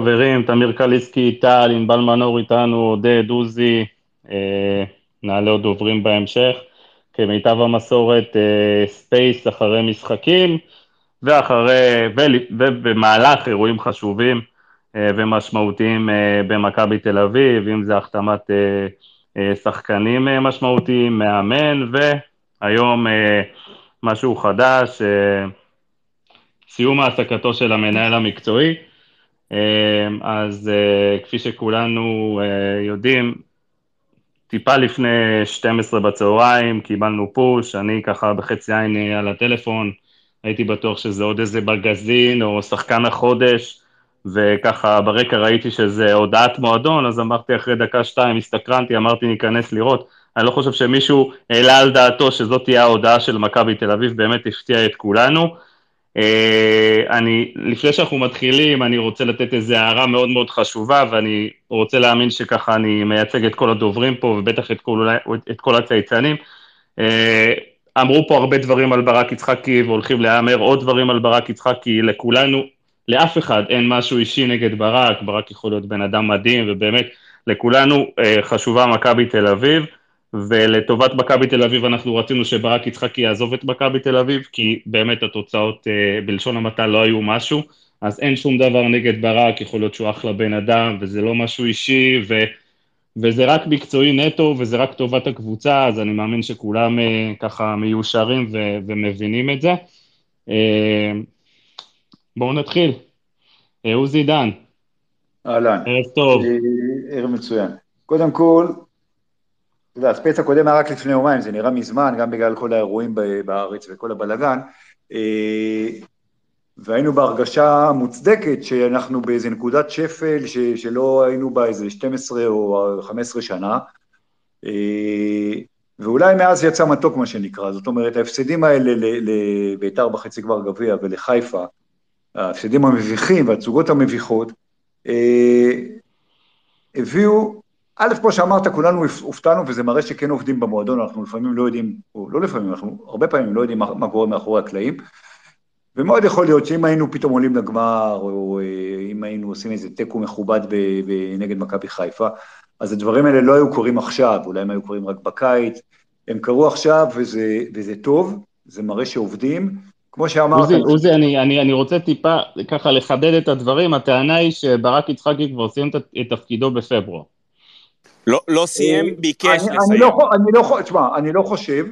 חברים, תמיר קליסקי, טל, ענבל מנור איתנו, עודד, עוזי, אה, נעלה עוד דוברים בהמשך. כמיטב המסורת, אה, ספייס אחרי משחקים, ואחרי, ובמהלך אירועים חשובים אה, ומשמעותיים אה, במכבי תל אביב, אם זה החתמת אה, אה, שחקנים אה, משמעותיים, מאמן, והיום אה, משהו חדש, אה, סיום העסקתו של המנהל המקצועי. אמ, אז אה, כפי שכולנו אה, יודעים, טיפה לפני 12 בצהריים קיבלנו פוש, אני ככה בחצי עין אה, על הטלפון, הייתי בטוח שזה עוד איזה בגזין או שחקן החודש, וככה ברקע ראיתי שזה הודעת מועדון, אז אמרתי אחרי דקה שתיים, הסתקרנתי, אמרתי ניכנס לראות. אני לא חושב שמישהו העלה על דעתו שזאת תהיה ההודעה של מכבי תל אביב, באמת הפתיע את כולנו. אה, אני, לפני שאנחנו מתחילים, אני רוצה לתת איזו הערה מאוד מאוד חשובה, ואני רוצה להאמין שככה אני מייצג את כל הדוברים פה, ובטח את כל, את כל הצייצנים. אה, אמרו פה הרבה דברים על ברק יצחקי, והולכים להיאמר עוד דברים על ברק יצחקי, לכולנו, לאף אחד אין משהו אישי נגד ברק, ברק יכול להיות בן אדם מדהים, ובאמת, לכולנו אה, חשובה מכבי תל אביב. ולטובת מכבי תל אביב אנחנו רצינו שברק יצחקי יעזוב את מכבי תל אביב, כי באמת התוצאות uh, בלשון המעטה לא היו משהו, אז אין שום דבר נגד ברק, יכול להיות שהוא אחלה בן אדם, וזה לא משהו אישי, ו, וזה רק מקצועי נטו, וזה רק טובת הקבוצה, אז אני מאמין שכולם uh, ככה מיושרים ו, ומבינים את זה. Uh, בואו נתחיל. עוזי דן. אהלן. ערב טוב. ערב מצוין. קודם כל, אתה יודע, הספייס הקודם היה רק לפני יומיים, זה נראה מזמן, גם בגלל כל האירועים בארץ וכל הבלגן, אה, והיינו בהרגשה מוצדקת שאנחנו באיזה נקודת שפל ש, שלא היינו בה איזה 12 או 15 שנה, אה, ואולי מאז יצא מתוק מה שנקרא, זאת אומרת ההפסדים האלה לביתר בחצי גמר גביע ולחיפה, ההפסדים המביכים והתצוגות המביכות, אה, הביאו א', כמו שאמרת, כולנו הופתענו, וזה מראה שכן עובדים במועדון, אנחנו לפעמים לא יודעים, או לא לפעמים, אנחנו הרבה פעמים לא יודעים מה, קורה מאחורי הקלעים, ומאוד יכול להיות שאם היינו פתאום עולים לגמר, או אה, אם היינו עושים איזה תיקו מכובד נגד מכבי חיפה, אז הדברים האלה לא היו קורים עכשיו, אולי הם היו קורים רק בקיץ, הם קרו עכשיו וזה, וזה טוב, זה מראה שעובדים, כמו שאמרת... עוזי, עוזי אני, אני, אני רוצה טיפה ככה לחדד את הדברים, הטענה היא שברק יצחקי כבר סיים את תפקידו בפברואר. לא, לא סיים, אה, ביקש אני, לסיים. אני לא, אני לא, תשמע, אני לא חושב,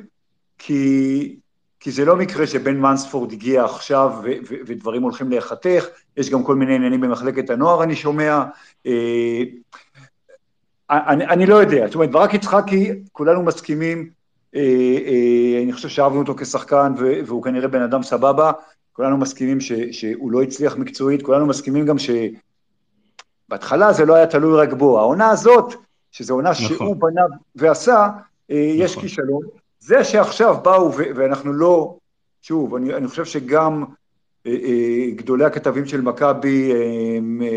כי, כי זה לא מקרה שבן מנספורד הגיע עכשיו ו, ו, ודברים הולכים להיחתך, יש גם כל מיני עניינים במחלקת הנוער, אני שומע. אה, אני, אני לא יודע, זאת אומרת, ברק יצחקי, כולנו מסכימים, אה, אה, אני חושב שאהבנו אותו כשחקן והוא כנראה בן אדם סבבה, כולנו מסכימים ש, שהוא לא הצליח מקצועית, כולנו מסכימים גם שבהתחלה זה לא היה תלוי רק בו. העונה הזאת, שזו עונה נכון. שהוא בנה ועשה, אה, נכון. יש כישלון. זה שעכשיו באו ואנחנו לא, שוב, אני, אני חושב שגם אה, אה, גדולי הכתבים של מכבי,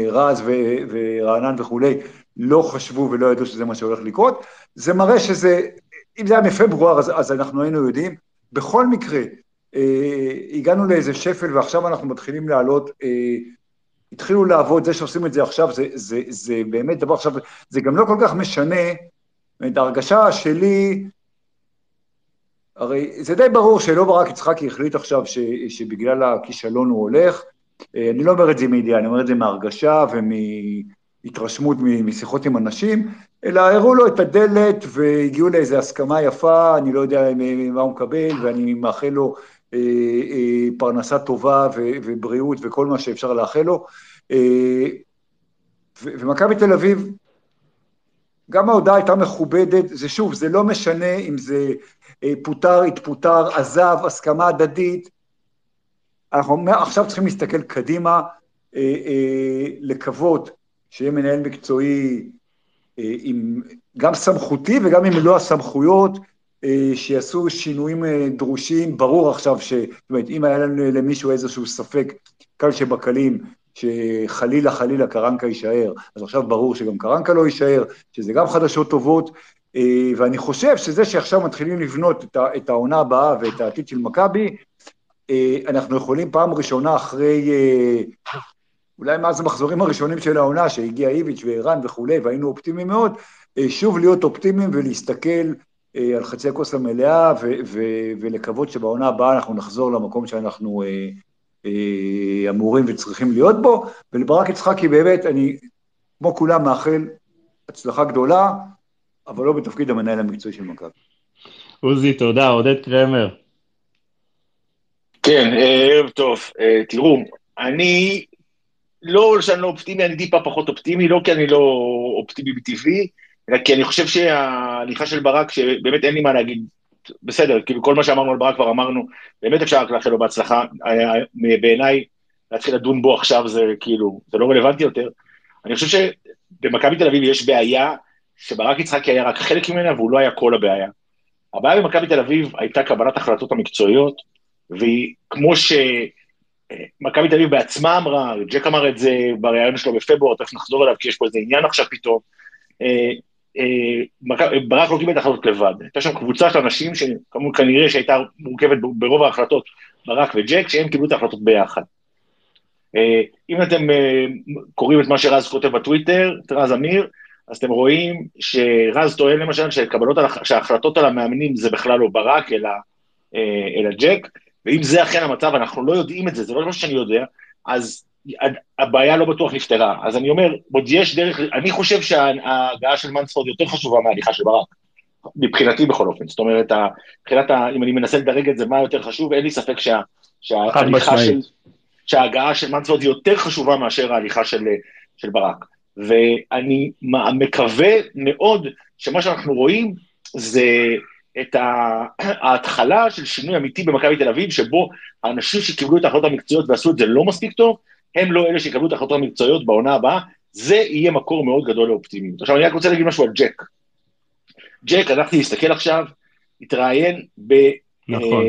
רז ורענן וכולי, לא חשבו ולא ידעו שזה מה שהולך לקרות. זה מראה שזה, אם זה היה מפברואר אז, אז אנחנו היינו יודעים. בכל מקרה, הגענו לאיזה שפל ועכשיו אנחנו מתחילים לעלות התחילו לעבוד, זה שעושים את זה עכשיו, זה, זה, זה באמת דבר עכשיו, זה גם לא כל כך משנה, את ההרגשה שלי, הרי זה די ברור שלא ברק יצחקי החליט עכשיו ש, שבגלל הכישלון הוא הולך, אה, אני לא אומר את זה מידיעה, אני אומר את זה מהרגשה ומהתרשמות משיחות עם אנשים, אלא הראו לו את הדלת והגיעו לאיזו הסכמה יפה, אני לא יודע מה הוא מקבל, ואני מאחל לו פרנסה טובה ובריאות וכל מה שאפשר לאחל לו. אה, ומכבי תל אביב, גם ההודעה הייתה מכובדת, זה שוב, זה לא משנה אם זה פוטר, התפוטר, עזב, הסכמה הדדית, אנחנו עכשיו צריכים להסתכל קדימה, לקוות שיהיה מנהל מקצועי עם גם סמכותי וגם עם מלוא הסמכויות, אה, שיעשו שינויים אה, דרושים, ברור עכשיו ש... זאת אומרת, אם היה לנו למישהו איזשהו ספק, קל שבקלים, שחלילה חלילה קרנקה יישאר, אז עכשיו ברור שגם קרנקה לא יישאר, שזה גם חדשות טובות, אה, ואני חושב שזה שעכשיו מתחילים לבנות את העונה הבאה ואת העתיד של מכבי, אנחנו יכולים פעם ראשונה אחרי אולי מאז המחזורים הראשונים של העונה, שהגיע איביץ' וערן וכולי, והיינו אופטימיים מאוד, אה, שוב להיות אופטימיים ולהסתכל אה, על חצי הכוס המלאה ולקוות שבעונה הבאה אנחנו נחזור למקום שאנחנו אמורים וצריכים להיות בו. ולברק יצחקי באמת, אני כמו כולם מאחל הצלחה גדולה, אבל לא בתפקיד המנהל המקצועי של מכבי. עוזי, תודה. עודד קרמר. כן, ערב טוב. תראו, אני לא שאני לא אופטימי, אני טיפה פחות אופטימי, לא כי אני לא אופטימי מטבעי, אלא כי אני חושב שההליכה של ברק, שבאמת אין לי מה להגיד, בסדר, כאילו כל מה שאמרנו על ברק כבר אמרנו, באמת אפשר רק לאחל לו בהצלחה, בעיניי להתחיל לדון בו עכשיו זה כאילו, זה לא רלוונטי יותר. אני חושב שבמכבי תל אביב יש בעיה שברק יצחקי היה רק חלק ממנה והוא לא היה כל הבעיה. הבעיה במכבי תל אביב הייתה קבלת החלטות המקצועיות, והיא כמו ש... מכבי תל אביב בעצמה אמרה, ג'ק אמר את זה בריאיון שלו בפברואר, תכף נחזור אליו, כי יש פה איזה עניין עכשיו פתאום. אה, אה, ברק לא קיבל את ההחלטות לבד. הייתה שם קבוצה של אנשים שכנראה שהייתה מורכבת ברוב ההחלטות, ברק וג'ק, שהם קיבלו את ההחלטות ביחד. אה, אם אתם קוראים את מה שרז כותב בטוויטר, את רז אמיר, אז אתם רואים שרז טוען למשל שההחלטות על המאמנים זה בכלל לא ברק, אלא, אלא ג'ק, ואם זה אכן המצב, אנחנו לא יודעים את זה, זה לא משהו שאני יודע, אז הבעיה לא בטוח נפתרה. אז אני אומר, עוד יש דרך, אני חושב שההגעה של מנספורד יותר חשובה מההליכה של ברק, מבחינתי בכל אופן. זאת אומרת, מבחינת, ה, אם אני מנסה לדרג את זה, מה יותר חשוב, אין לי ספק שה, שההליכה של, שההגעה של מנספורד היא יותר חשובה מאשר ההליכה של, של ברק. ואני מקווה מאוד שמה שאנחנו רואים זה את ההתחלה של שינוי אמיתי במכבי תל אביב, שבו האנשים שקיבלו את ההחלטות המקצועיות ועשו את זה לא מספיק טוב, הם לא אלה שיקבלו את ההחלטות המקצועיות בעונה הבאה, זה יהיה מקור מאוד גדול לאופטימיות. עכשיו, אני רק רוצה להגיד משהו על ג'ק. ג'ק, הלכתי להסתכל עכשיו, התראיין ב... נכון.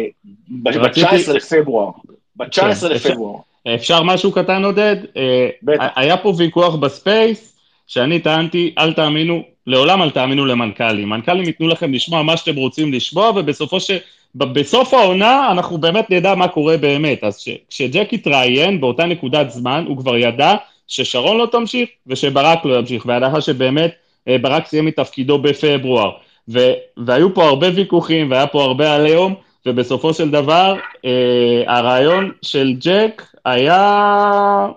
ב-19 לפברואר. ב-19 כן, לפברואר. אפשר משהו קטן, עודד? אה, בטח. היה פה ויכוח בספייס, שאני טענתי, אל תאמינו, לעולם אל תאמינו למנכ"לים. מנכ"לים ייתנו לכם לשמוע מה שאתם רוצים לשמוע, ובסופו ש... בסוף העונה אנחנו באמת נדע מה קורה באמת. אז כשג'ק התראיין באותה נקודת זמן, הוא כבר ידע ששרון לא תמשיך ושברק לא ימשיך, והנחה שבאמת אה, ברק סיים את תפקידו בפברואר. ו- והיו פה הרבה ויכוחים והיה פה הרבה עליהום, ובסופו של דבר אה, הרעיון של ג'ק היה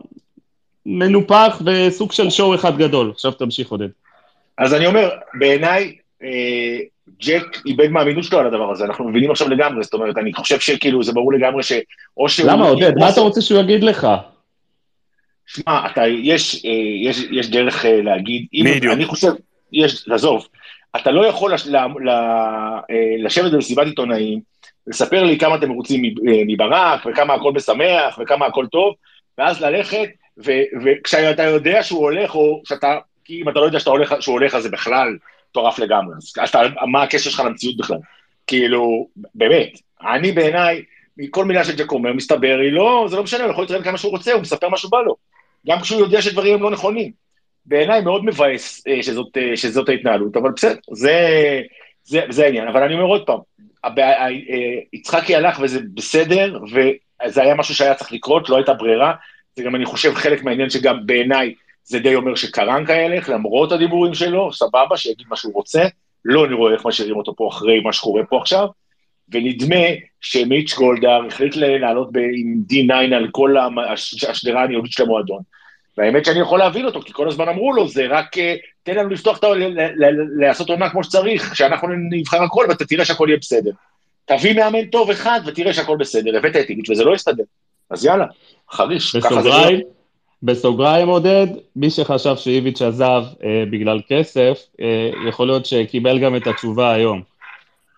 מנופח וסוג של שואו אחד גדול. עכשיו תמשיך עודד. אז אני אומר, בעיניי, אה, ג'ק איבד מהאמינות שלו על הדבר הזה, אנחנו מבינים עכשיו לגמרי, זאת אומרת, אני חושב שכאילו, זה ברור לגמרי שאו שהוא... למה, עודד? מה אתה רוצה שהוא יגיד לך? שמע, אתה, יש, אה, יש, יש דרך אה, להגיד, אם, אני חושב, יש, עזוב, אתה לא יכול לש, ל, ל, לשבת במסיבת עיתונאים, לספר לי כמה אתם מרוצים מברק, וכמה הכל משמח, וכמה הכל טוב, ואז ללכת, וכשאתה יודע שהוא הולך, או שאתה כי אם אתה לא יודע שאתה הולך, שהוא הולך, אז זה בכלל מטורף לגמרי. אז אתה, מה הקשר שלך למציאות בכלל? כאילו, באמת, אני בעיניי, מכל מילה שג'ק אומר, מסתבר, היא לא, זה לא משנה, הוא יכול להתראיין כמה שהוא רוצה, הוא מספר מה שבא לו. גם כשהוא יודע שדברים הם לא נכונים. בעיניי מאוד מבאס אה, שזאת, אה, שזאת ההתנהלות, אבל בסדר, זה, זה, זה העניין. אבל אני אומר עוד פעם. אה, יצחקי הלך וזה בסדר, וזה היה משהו שהיה צריך לקרות, לא הייתה ברירה. זה גם, אני חושב, חלק מהעניין שגם בעיניי זה די אומר שקרנקה ילך, למרות הדיבורים שלו, סבבה, שיגיד מה שהוא רוצה, לא אני רואה איך משאירים אותו פה אחרי מה שקורה פה עכשיו, ונדמה שמיץ' גולדהר החליט לעלות עם D9 על כל השדרה הניהולית של המועדון. והאמת שאני יכול להבין אותו, כי כל הזמן אמרו לו, זה רק אה, תן לנו לפתוח את ה... לעשות עונה כמו שצריך, שאנחנו נבחר הכל ואתה תראה שהכל יהיה בסדר. תביא מאמן טוב אחד ותראה שהכל בסדר, הבאת את איביץ' וזה לא יסתדר. אז יאללה, חריש, ככה זה נראה. בסוגריים עודד, מי שחשב שאיביץ' עזב אה, בגלל כסף, אה, יכול להיות שקיבל גם את התשובה היום.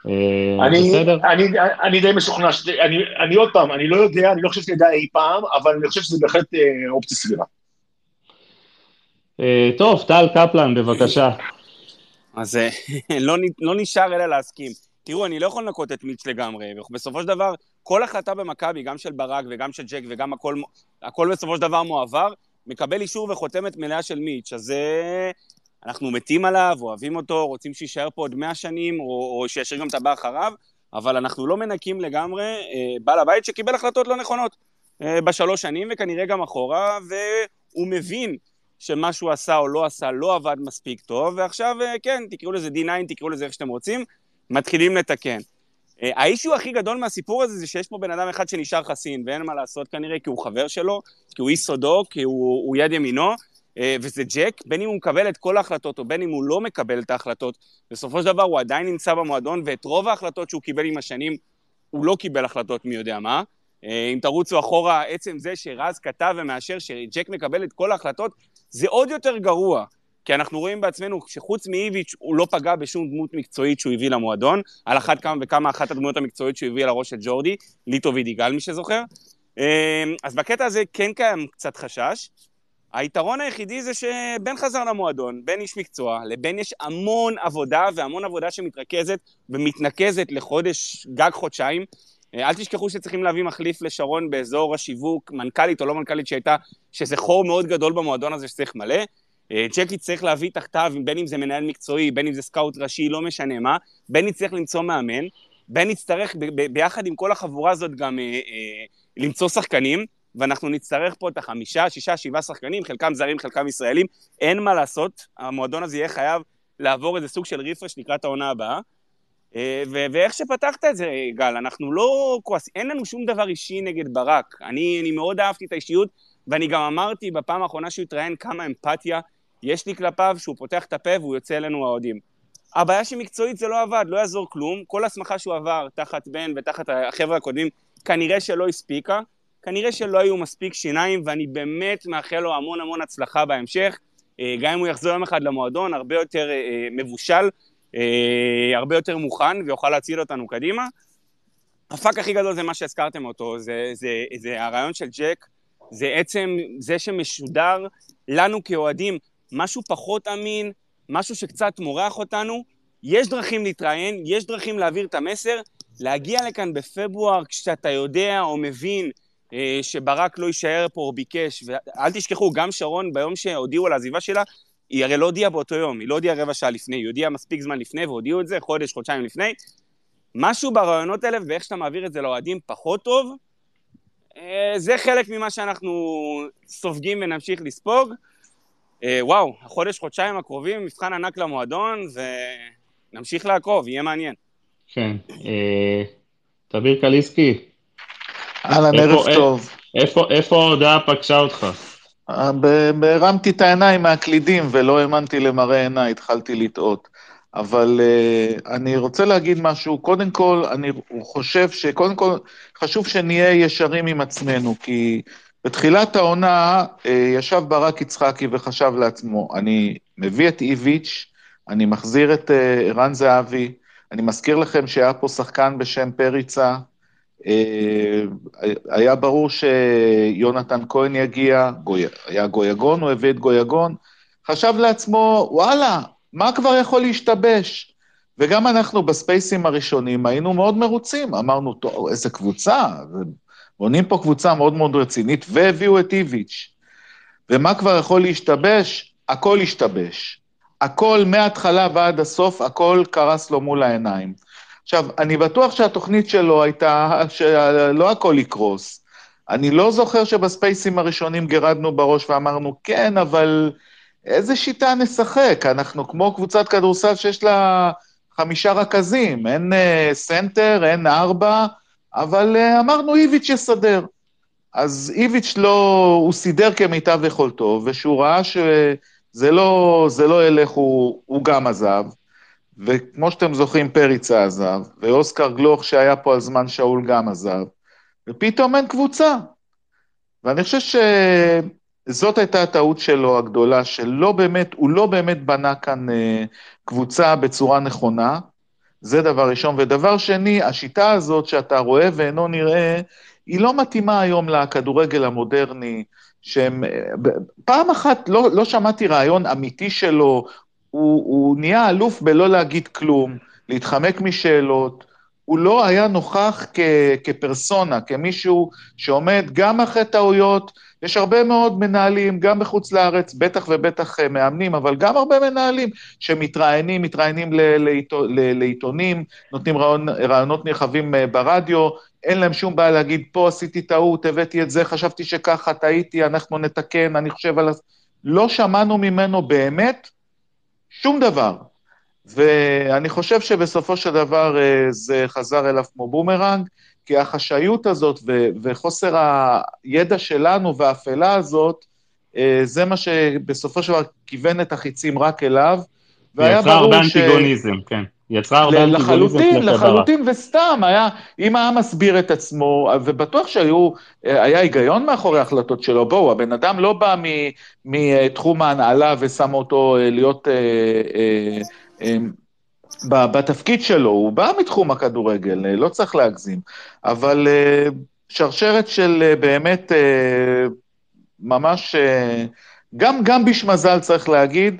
אה, אני, בסדר? אני, אני די משוכנע, אני, אני עוד פעם, אני לא יודע, אני לא חושב שנדע אי פעם, אבל אני חושב שזה בהחלט אה, אופציה סבירה. אה, טוב, טל קפלן, בבקשה. אז אה, לא, לא נשאר אלא להסכים. תראו, אני לא יכול לנקות את מיץ' לגמרי, בסופו של דבר, כל החלטה במכבי, גם של ברק וגם של ג'ק וגם הכל, הכל בסופו של דבר מועבר, מקבל אישור וחותמת מלאה של מיץ', אז זה... אנחנו מתים עליו, אוהבים אותו, רוצים שיישאר פה עוד מאה שנים, או, או שישאיר גם את הבא אחריו, אבל אנחנו לא מנקים לגמרי אה, בעל הבית שקיבל החלטות לא נכונות אה, בשלוש שנים, וכנראה גם אחורה, הוא מבין שמה שהוא עשה או לא עשה לא עבד מספיק טוב, ועכשיו, אה, כן, תקראו לזה D9, תקראו לזה איך שאתם רוצים, מתחילים לתקן. אה, האישו הכי גדול מהסיפור הזה זה שיש פה בן אדם אחד שנשאר חסין, ואין מה לעשות כנראה, כי הוא חבר שלו, כי הוא איש סודו, כי הוא, הוא יד ימינו, אה, וזה ג'ק, בין אם הוא מקבל את כל ההחלטות או בין אם הוא לא מקבל את ההחלטות, בסופו של דבר הוא עדיין נמצא במועדון, ואת רוב ההחלטות שהוא קיבל עם השנים, הוא לא קיבל החלטות מי יודע מה. אה, אם תרוצו אחורה, עצם זה שרז כתב ומאשר שג'ק מקבל את כל ההחלטות, זה עוד יותר גרוע. כי אנחנו רואים בעצמנו שחוץ מאיביץ' הוא לא פגע בשום דמות מקצועית שהוא הביא למועדון, על אחת כמה וכמה אחת הדמויות המקצועית שהוא הביא על הראש של ג'ורדי, ליטו וידיגל מי שזוכר. אה, אז בקטע הזה כן קיים קצת חשש. היתרון היחידי זה שבן חזר למועדון, בן איש מקצוע, לבן יש המון עבודה והמון עבודה שמתרכזת ומתנקזת לחודש, גג חודשיים. אה, אל תשכחו שצריכים להביא מחליף לשרון באזור השיווק, מנכ"לית או לא מנכ"לית שהייתה, שזה חור מאוד גדול במועדון הזה שצריך מלא. אה, ג'קי צריך להביא תחתיו, בין אם זה מנהל מקצועי, בין אם זה סקאוט ראשי, לא משנה מה, בן יצטרך למצוא מאמן, בן יצטרך ביחד עם כל החבורה הזאת גם אה, אה, למצוא שחקנים, ואנחנו נצטרך פה את החמישה, שישה, שבעה שחקנים, חלקם זרים, חלקם ישראלים, אין מה לעשות, המועדון הזה יהיה חייב לעבור איזה סוג של ריפרש לקראת העונה הבאה. אה, ואיך שפתחת את זה, גל, אנחנו לא כועסים, אין לנו שום דבר אישי נגד ברק. אני, אני מאוד אהבתי את האישיות, ואני גם אמרתי בפעם האחרונה שהוא התראיין כמה אמפתיה יש לי כלפיו, שהוא פותח את הפה והוא יוצא אלינו האוהדים. הבעיה שמקצועית זה לא עבד, לא יעזור כלום. כל הסמכה שהוא עבר תחת בן ותחת החבר'ה הקודמים, כנראה שלא הספיקה. כנראה שלא היו מספיק שיניים, ואני באמת מאחל לו המון המון הצלחה בהמשך. אה, גם אם הוא יחזור יום אחד למועדון, הרבה יותר אה, אה, מבושל, הרבה יותר מוכן, ויוכל להציל אותנו קדימה. הפאק הכי גדול זה מה שהזכרתם אותו, זה, זה, זה הרעיון של ג'ק, זה עצם זה שמשודר לנו כאוהדים משהו פחות אמין, משהו שקצת מורח אותנו. יש דרכים להתראיין, יש דרכים להעביר את המסר. להגיע לכאן בפברואר כשאתה יודע או מבין אה, שברק לא יישאר פה או ביקש, ואל תשכחו, גם שרון ביום שהודיעו על העזיבה שלה, היא הרי לא הודיעה באותו יום, היא לא הודיעה רבע שעה לפני, היא הודיעה מספיק זמן לפני והודיעו את זה, חודש, חודשיים לפני. משהו ברעיונות האלה ואיך שאתה מעביר את זה לאוהדים פחות טוב, אה, זה חלק ממה שאנחנו סופגים ונמשיך לספוג. אה, וואו, החודש, חודשיים הקרובים, מבחן ענק למועדון, ונמשיך לעקוב, יהיה מעניין. כן. תביר קליסקי, אהלן, ערב טוב. איפה ההודעה פגשה אותך? אה, הרמתי את העיניים מהקלידים ולא האמנתי למראה עיניי, התחלתי לטעות. אבל uh, אני רוצה להגיד משהו, קודם כל, אני חושב שקודם כל חשוב שנהיה ישרים עם עצמנו, כי בתחילת העונה uh, ישב ברק יצחקי וחשב לעצמו, אני מביא את איביץ', אני מחזיר את ערן uh, זהבי, אני מזכיר לכם שהיה פה שחקן בשם פריצה, אה, היה ברור שיונתן כהן יגיע, היה גויגון, הוא הביא את גויגון, חשב לעצמו, וואלה, מה כבר יכול להשתבש? וגם אנחנו בספייסים הראשונים היינו מאוד מרוצים, אמרנו, טוב, איזה קבוצה, בונים פה קבוצה מאוד מאוד רצינית, והביאו את איביץ'. ומה כבר יכול להשתבש? הכל השתבש. הכל מההתחלה ועד הסוף, הכל קרס לו מול העיניים. עכשיו, אני בטוח שהתוכנית שלו הייתה שלא הכל יקרוס. אני לא זוכר שבספייסים הראשונים גירדנו בראש ואמרנו, כן, אבל איזה שיטה נשחק? אנחנו כמו קבוצת כדורסל שיש לה חמישה רכזים, אין אה, סנטר, אין ארבע, אבל אה, אמרנו, איביץ' יסדר. אז איביץ' לא, הוא סידר כמיטב יכולתו, וכשהוא ראה שזה לא, לא ילך, הוא, הוא גם עזב. וכמו שאתם זוכרים, פריצה עזב, ואוסקר גלוך שהיה פה על זמן שאול גם עזב, ופתאום אין קבוצה. ואני חושב שזאת הייתה הטעות שלו הגדולה, שלא באמת, הוא לא באמת בנה כאן אה, קבוצה בצורה נכונה, זה דבר ראשון. ודבר שני, השיטה הזאת שאתה רואה ואינו נראה, היא לא מתאימה היום לכדורגל המודרני, שהם... פעם אחת לא, לא שמעתי רעיון אמיתי שלו, הוא, הוא נהיה אלוף בלא להגיד כלום, להתחמק משאלות, הוא לא היה נוכח כ, כפרסונה, כמישהו שעומד גם אחרי טעויות, יש הרבה מאוד מנהלים, גם בחוץ לארץ, בטח ובטח אה, מאמנים, אבל גם הרבה מנהלים שמתראיינים, מתראיינים לעיתונים, נותנים רעיונות נרחבים אה, ברדיו, אין להם שום בעיה להגיד, פה עשיתי טעות, הבאתי את זה, חשבתי שככה, טעיתי, אנחנו נתקן, אני חושב על... לא שמענו ממנו באמת שום דבר. ואני חושב שבסופו של דבר אה, זה חזר אליו כמו בומרנג, כי החשאיות הזאת ו- וחוסר הידע שלנו והאפלה הזאת, אה, זה מה שבסופו של דבר כיוון את החיצים רק אליו. והיה ברור ש... יצרה הרבה אנטיגוניזם, כן. יצרה הרבה אנטיגוניזם. לחלוטין, לחלוטין, וסתם, היה, אם היה מסביר את עצמו, ובטוח שהיו, היה היגיון מאחורי ההחלטות שלו, בואו, הבן אדם לא בא מתחום ההנהלה ושם אותו אה, להיות... אה, אה, בתפקיד שלו, הוא בא מתחום הכדורגל, לא צריך להגזים, אבל שרשרת של באמת ממש, גם, גם בשמזל צריך להגיד,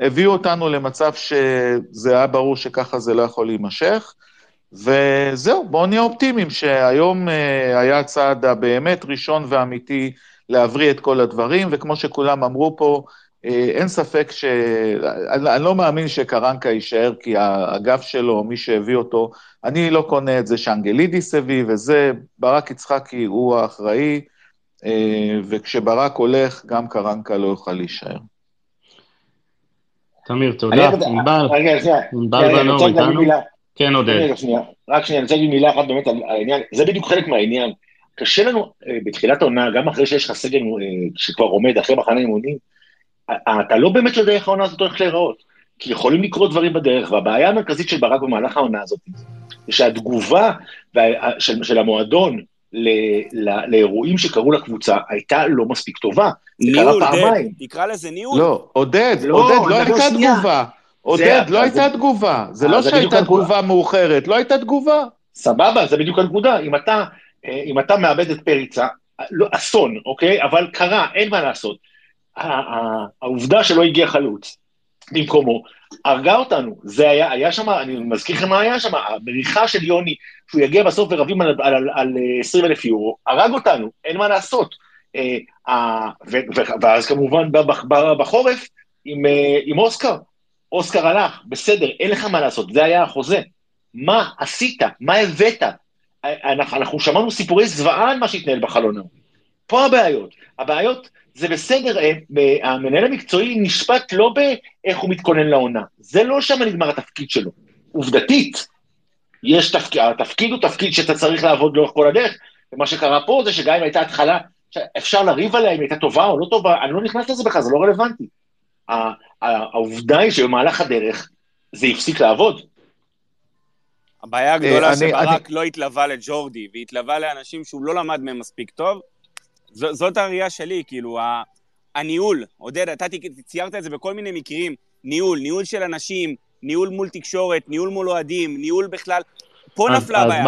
הביאו אותנו למצב שזה היה ברור שככה זה לא יכול להימשך, וזהו, בואו נהיה אופטימיים שהיום היה הצעד הבאמת ראשון ואמיתי להבריא את כל הדברים, וכמו שכולם אמרו פה, אין ספק ש... אני, אני לא מאמין שקרנקה יישאר, כי האגף שלו, מי שהביא אותו, אני לא קונה את זה שאנגלידיס הביא, וזה, ברק יצחקי הוא האחראי, וכשברק הולך, גם קרנקה לא יוכל להישאר. תמיר, תודה. ענבל, ענבל בנור איתנו. כן, עודד. רק שנייה, אני רוצה להגיד מילה אחת באמת על העניין, זה בדיוק חלק מהעניין. קשה לנו בתחילת העונה, גם אחרי שיש לך סגל שכבר עומד, אחרי מחנה אימונים, אתה לא באמת יודע איך העונה הזאת הולכת להיראות, כי יכולים לקרות דברים בדרך, והבעיה המרכזית של ברק במהלך העונה הזאת, זה שהתגובה של המועדון לאירועים שקרו לקבוצה הייתה לא מספיק טובה. ניהול, דד, תקרא לזה ניהול. לא, עודד, לא, עודד, לא הייתה תגובה. עודד, לא הייתה תגובה. זה לא שהייתה תגובה מאוחרת, לא הייתה תגובה. סבבה, זה בדיוק הנקודה. אם אתה, אם אתה מאבד את פריצה, לא, אסון, אוקיי? אבל קרה, אין מה לעשות. העובדה שלא הגיע חלוץ במקומו, הרגה אותנו. זה היה, היה שם, אני מזכיר לכם מה היה שם, המריחה של יוני, שהוא יגיע בסוף ורבים על, על, על, על 20 אלף יורו, הרג אותנו, אין מה לעשות. אה, ו, ו, ואז כמובן בחורף עם, אה, עם אוסקר, אוסקר הלך, בסדר, אין לך מה לעשות, זה היה החוזה. מה עשית? מה הבאת? אנחנו, אנחנו שמענו סיפורי זוועה על מה שהתנהל בחלון ההוא. פה הבעיות. הבעיות זה בסדר, אה, המנהל המקצועי נשפט לא באיך הוא מתכונן לעונה, זה לא שם נגמר התפקיד שלו. עובדתית, יש תפקיד, התפקיד הוא תפקיד שאתה צריך לעבוד לאורך כל הדרך, ומה שקרה פה זה שגם אם הייתה התחלה, אפשר לריב עליה אם הייתה טובה או לא טובה, אני לא נכנס לזה בכלל, זה לא רלוונטי. העובדה היא שבמהלך הדרך זה הפסיק לעבוד. הבעיה הגדולה אה, שברק לא התלווה לג'ורדי, והתלווה לאנשים שהוא לא למד מהם מספיק טוב, ז, זאת הראייה שלי, כאילו, הניהול, עודד, אתה ציירת את זה בכל מיני מקרים, ניהול, ניהול של אנשים, ניהול מול תקשורת, ניהול מול אוהדים, ניהול בכלל, פה נפלה הבעיה.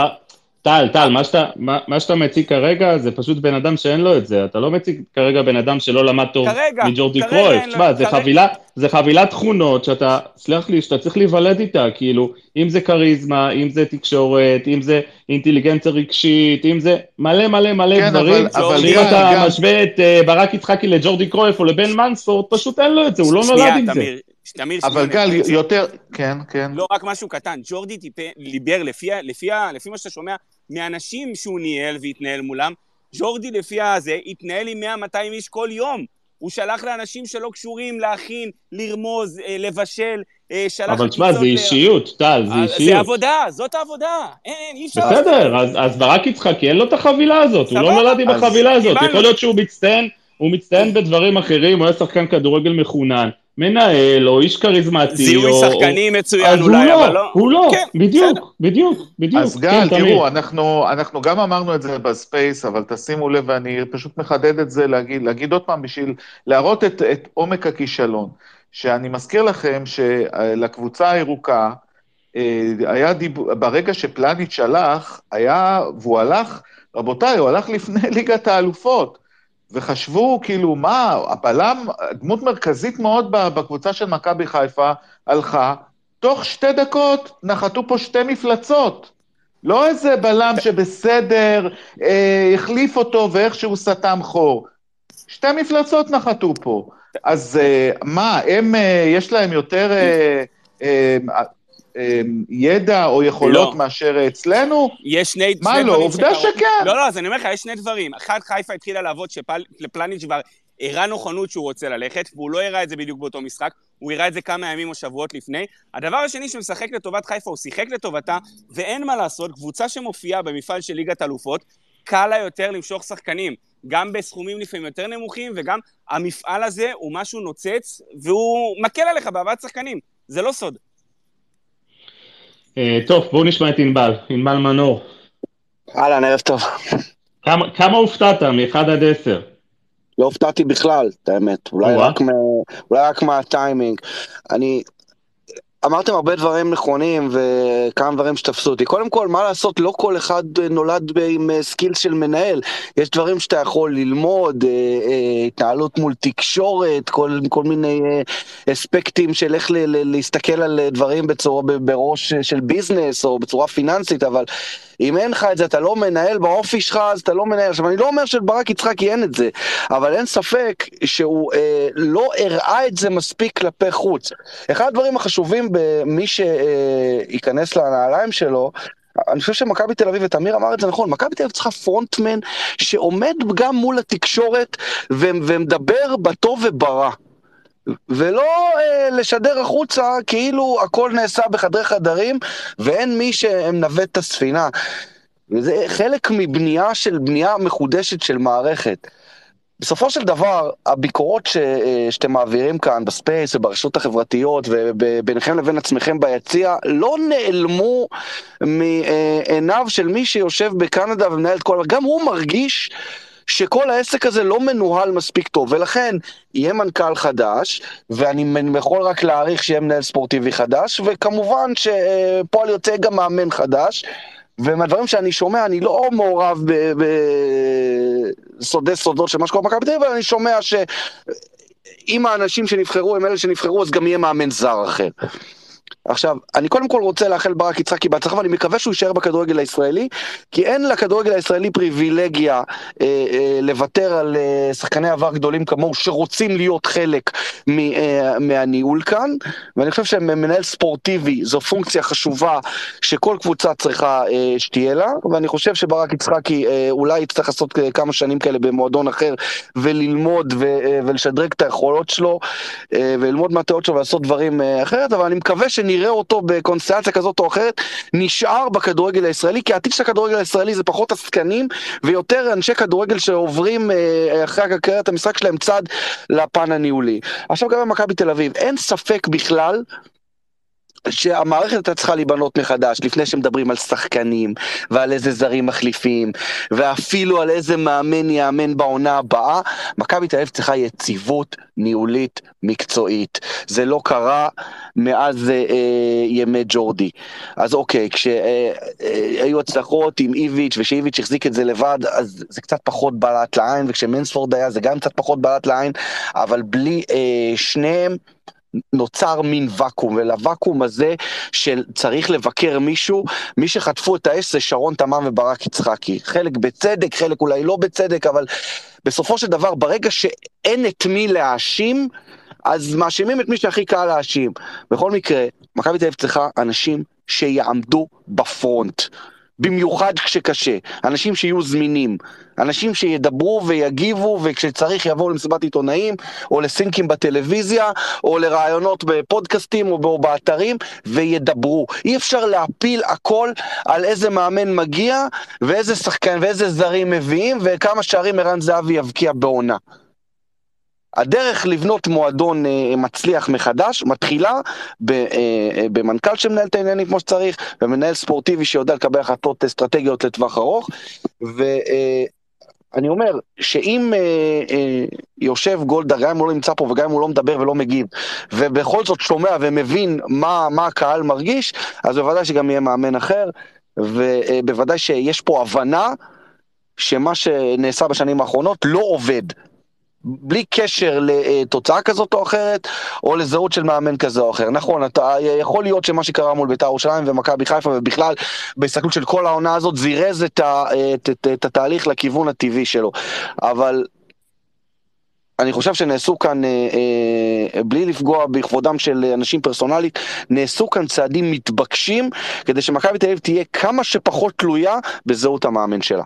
טל, טל, מה שאתה, מה, מה שאתה מציג כרגע זה פשוט בן אדם שאין לו את זה. אתה לא מציג כרגע בן אדם שלא למד טוב מג'ורדי קרויף. תשמע, זה, חבילה, זה חבילת תכונות שאתה, סלח לי, שאתה צריך להיוולד איתה, כאילו, אם זה כריזמה, אם זה תקשורת, אם זה אינטליגנציה רגשית, אם זה מלא מלא מלא כן, דברים, אבל, אבל שאם אתה גם... משווה את uh, ברק יצחקי לג'ורדי קרויף או לבן מנספורד, פשוט אין לו את זה, הוא לא נולד עם זה. תמיר, אבל גל, יותר, כן, כן. לא, רק משהו קטן. ג'ורדי דיבר, לפי, לפי, לפי מה שאתה שומע, מאנשים שהוא ניהל והתנהל מולם, ג'ורדי לפי הזה התנהל עם 100-200 איש כל יום. הוא שלח לאנשים שלא קשורים להכין, לרמוז, אה, לבשל, אה, שלח... אבל תשמע, זה אישיות, טל, זה אה, אישיות. זה עבודה, זאת העבודה. אין, אי אפשר... בסדר, אז, אז ברק יצחקי, אין לו את החבילה הזאת, הוא לא נולד עם החבילה הזאת. יכול להיות שהוא מצטיין, הוא מצטיין בדברים אחרים, הוא היה שחקן כדורגל מחונן. מנהל, או איש כריזמטי, זיהוי או... שחקנים מצוין אולי, לא, אבל לא. הוא לא, כן, בדיוק, בסדר. בדיוק, בדיוק. אז גל, כן, תראו, אנחנו, אנחנו גם אמרנו את זה בספייס, אבל תשימו לב, ואני פשוט מחדד את זה, להגיד, להגיד עוד פעם, בשביל להראות את, את עומק הכישלון. שאני מזכיר לכם שלקבוצה הירוקה, אה, היה דיב... ברגע שפלניץ' הלך, היה, והוא הלך, רבותיי, הוא הלך לפני ליגת האלופות. וחשבו, כאילו, מה, הבלם, דמות מרכזית מאוד בקבוצה של מכבי חיפה, הלכה, תוך שתי דקות נחתו פה שתי מפלצות. לא איזה בלם שבסדר, אה, החליף אותו ואיכשהו סתם חור. שתי מפלצות נחתו פה. אז אה, מה, הם, אה, יש להם יותר... אה, אה, ידע או יכולות לא. מאשר אצלנו? יש שני, מה שני לא? דברים עובדה שקרו. שכן. לא, לא, אז אני אומר לך, יש שני דברים. אחד, חיפה התחילה לעבוד שפלניץ' כבר הראה נכונות שהוא רוצה ללכת, והוא לא הראה את זה בדיוק באותו משחק, הוא הראה את זה כמה ימים או שבועות לפני. הדבר השני שמשחק לטובת חיפה, הוא שיחק לטובתה, ואין מה לעשות, קבוצה שמופיעה במפעל של ליגת אלופות, קל לה יותר למשוך שחקנים, גם בסכומים לפעמים יותר נמוכים, וגם המפעל הזה הוא משהו נוצץ, והוא מקל עליך בהבאת שחקנים, זה לא סוד. אה, טוב, בואו נשמע את ענבל, ענבל מנור. אהלן, ערב טוב. כמה, כמה הופתעת מ-1 עד 10? לא הופתעתי בכלל, את האמת. אולי. רק, מה, אולי רק מהטיימינג. אני... אמרתם הרבה דברים נכונים וכמה דברים שתפסו אותי. קודם כל, מה לעשות, לא כל אחד אה, נולד עם אה, skills של מנהל. יש דברים שאתה יכול ללמוד, אה, אה, התנהלות מול תקשורת, כל, כל מיני אה, אספקטים של איך להסתכל על אה, דברים בצורה, בראש אה, של business או בצורה פיננסית, אבל אם אין לך את זה, אתה לא מנהל באופי שלך, אז אתה לא מנהל. עכשיו, אני לא אומר שלברק יצחקי אין את זה, אבל אין ספק שהוא אה, לא הראה את זה מספיק כלפי חוץ. אחד הדברים החשובים במי שייכנס לנעליים שלו, אני חושב שמכבי תל אביב, ותמיר אמר את זה נכון, מכבי תל אביב צריכה פרונטמן שעומד גם מול התקשורת ו- ומדבר בטוב וברע. ולא אה, לשדר החוצה כאילו הכל נעשה בחדרי חדרים ואין מי שמנווט את הספינה. וזה חלק מבנייה של בנייה מחודשת של מערכת. בסופו של דבר, הביקורות ש, אה, שאתם מעבירים כאן בספייס וברשתות החברתיות וביניכם לבין עצמכם ביציע, לא נעלמו מעיניו של מי שיושב בקנדה ומנהל את כל... גם הוא מרגיש שכל העסק הזה לא מנוהל מספיק טוב, ולכן יהיה מנכ"ל חדש, ואני יכול רק להעריך שיהיה מנהל ספורטיבי חדש, וכמובן שפועל יוצא גם מאמן חדש. ומהדברים שאני שומע, אני לא מעורב בסודי סודות של מה שקורה במכבי תל אביב, אבל אני שומע שאם האנשים שנבחרו הם אלה שנבחרו, אז גם יהיה מאמן זר אחר. עכשיו, אני קודם כל רוצה לאחל ברק יצחקי בהצלחה, ואני מקווה שהוא יישאר בכדורגל הישראלי, כי אין לכדורגל הישראלי פריבילגיה אה, אה, לוותר על אה, שחקני עבר גדולים כמוהו, שרוצים להיות חלק מ, אה, מהניהול כאן, ואני חושב שמנהל ספורטיבי זו פונקציה חשובה שכל קבוצה צריכה אה, שתהיה לה, ואני חושב שברק יצחקי אה, אולי יצטרך לעשות אה, כמה שנים כאלה במועדון אחר, וללמוד ו, אה, ולשדרג את היכולות שלו, אה, וללמוד מהטעות שלו ולעשות דברים אה, אחרת, אבל אני מקווה שנראה אותו בקונסטלציה כזאת או אחרת, נשאר בכדורגל הישראלי, כי העתיד של הכדורגל הישראלי זה פחות עסקנים, ויותר אנשי כדורגל שעוברים אה, אחרי קריירת המשחק שלהם צד לפן הניהולי. עכשיו גם במכבי תל אביב, אין ספק בכלל שהמערכת הייתה צריכה להיבנות מחדש לפני שמדברים על שחקנים ועל איזה זרים מחליפים ואפילו על איזה מאמן יאמן בעונה הבאה מכבי תל אביב צריכה יציבות ניהולית מקצועית. זה לא קרה מאז אה, אה, ימי ג'ורדי. אז אוקיי כשהיו אה, הצלחות עם איביץ' ושאיביץ' החזיק את זה לבד אז זה קצת פחות בלט לעין וכשמנספורד היה זה גם קצת פחות בלט לעין אבל בלי אה, שניהם נוצר מין ואקום, ולוואקום הזה שצריך לבקר מישהו, מי שחטפו את האש זה שרון תמם וברק יצחקי. חלק בצדק, חלק אולי לא בצדק, אבל בסופו של דבר, ברגע שאין את מי להאשים, אז מאשימים את מי שהכי קל להאשים. בכל מקרה, מכבי תל אביב צריכה אנשים שיעמדו בפרונט. במיוחד כשקשה, אנשים שיהיו זמינים, אנשים שידברו ויגיבו וכשצריך יבואו למסיבת עיתונאים או לסינקים בטלוויזיה או לראיונות בפודקאסטים או באתרים וידברו. אי אפשר להפיל הכל על איזה מאמן מגיע ואיזה שחקן ואיזה זרים מביאים וכמה שערים ערן זהבי יבקיע בעונה. הדרך לבנות מועדון אה, מצליח מחדש מתחילה אה, אה, במנכ"ל שמנהל את העניינים כמו שצריך, ומנהל ספורטיבי שיודע לקבל החלטות אסטרטגיות לטווח ארוך, ואני אומר שאם יושב גולדהר, גם אם הוא לא נמצא פה וגם אם הוא לא מדבר ולא מגיב, ובכל זאת שומע ומבין מה, מה הקהל מרגיש, אז בוודאי שגם יהיה מאמן אחר, ובוודאי שיש פה הבנה שמה שנעשה בשנים האחרונות לא עובד. בלי קשר לתוצאה כזאת או אחרת, או לזהות של מאמן כזה או אחר. נכון, אתה, יכול להיות שמה שקרה מול בית"ר ירושלים ומכבי חיפה, ובכלל, בהסתכלות של כל העונה הזאת, זירז את, ה, את, את, את התהליך לכיוון הטבעי שלו. אבל אני חושב שנעשו כאן, אה, אה, בלי לפגוע בכבודם של אנשים פרסונלית, נעשו כאן צעדים מתבקשים כדי שמכבי תל אביב תהיה כמה שפחות תלויה בזהות המאמן שלה.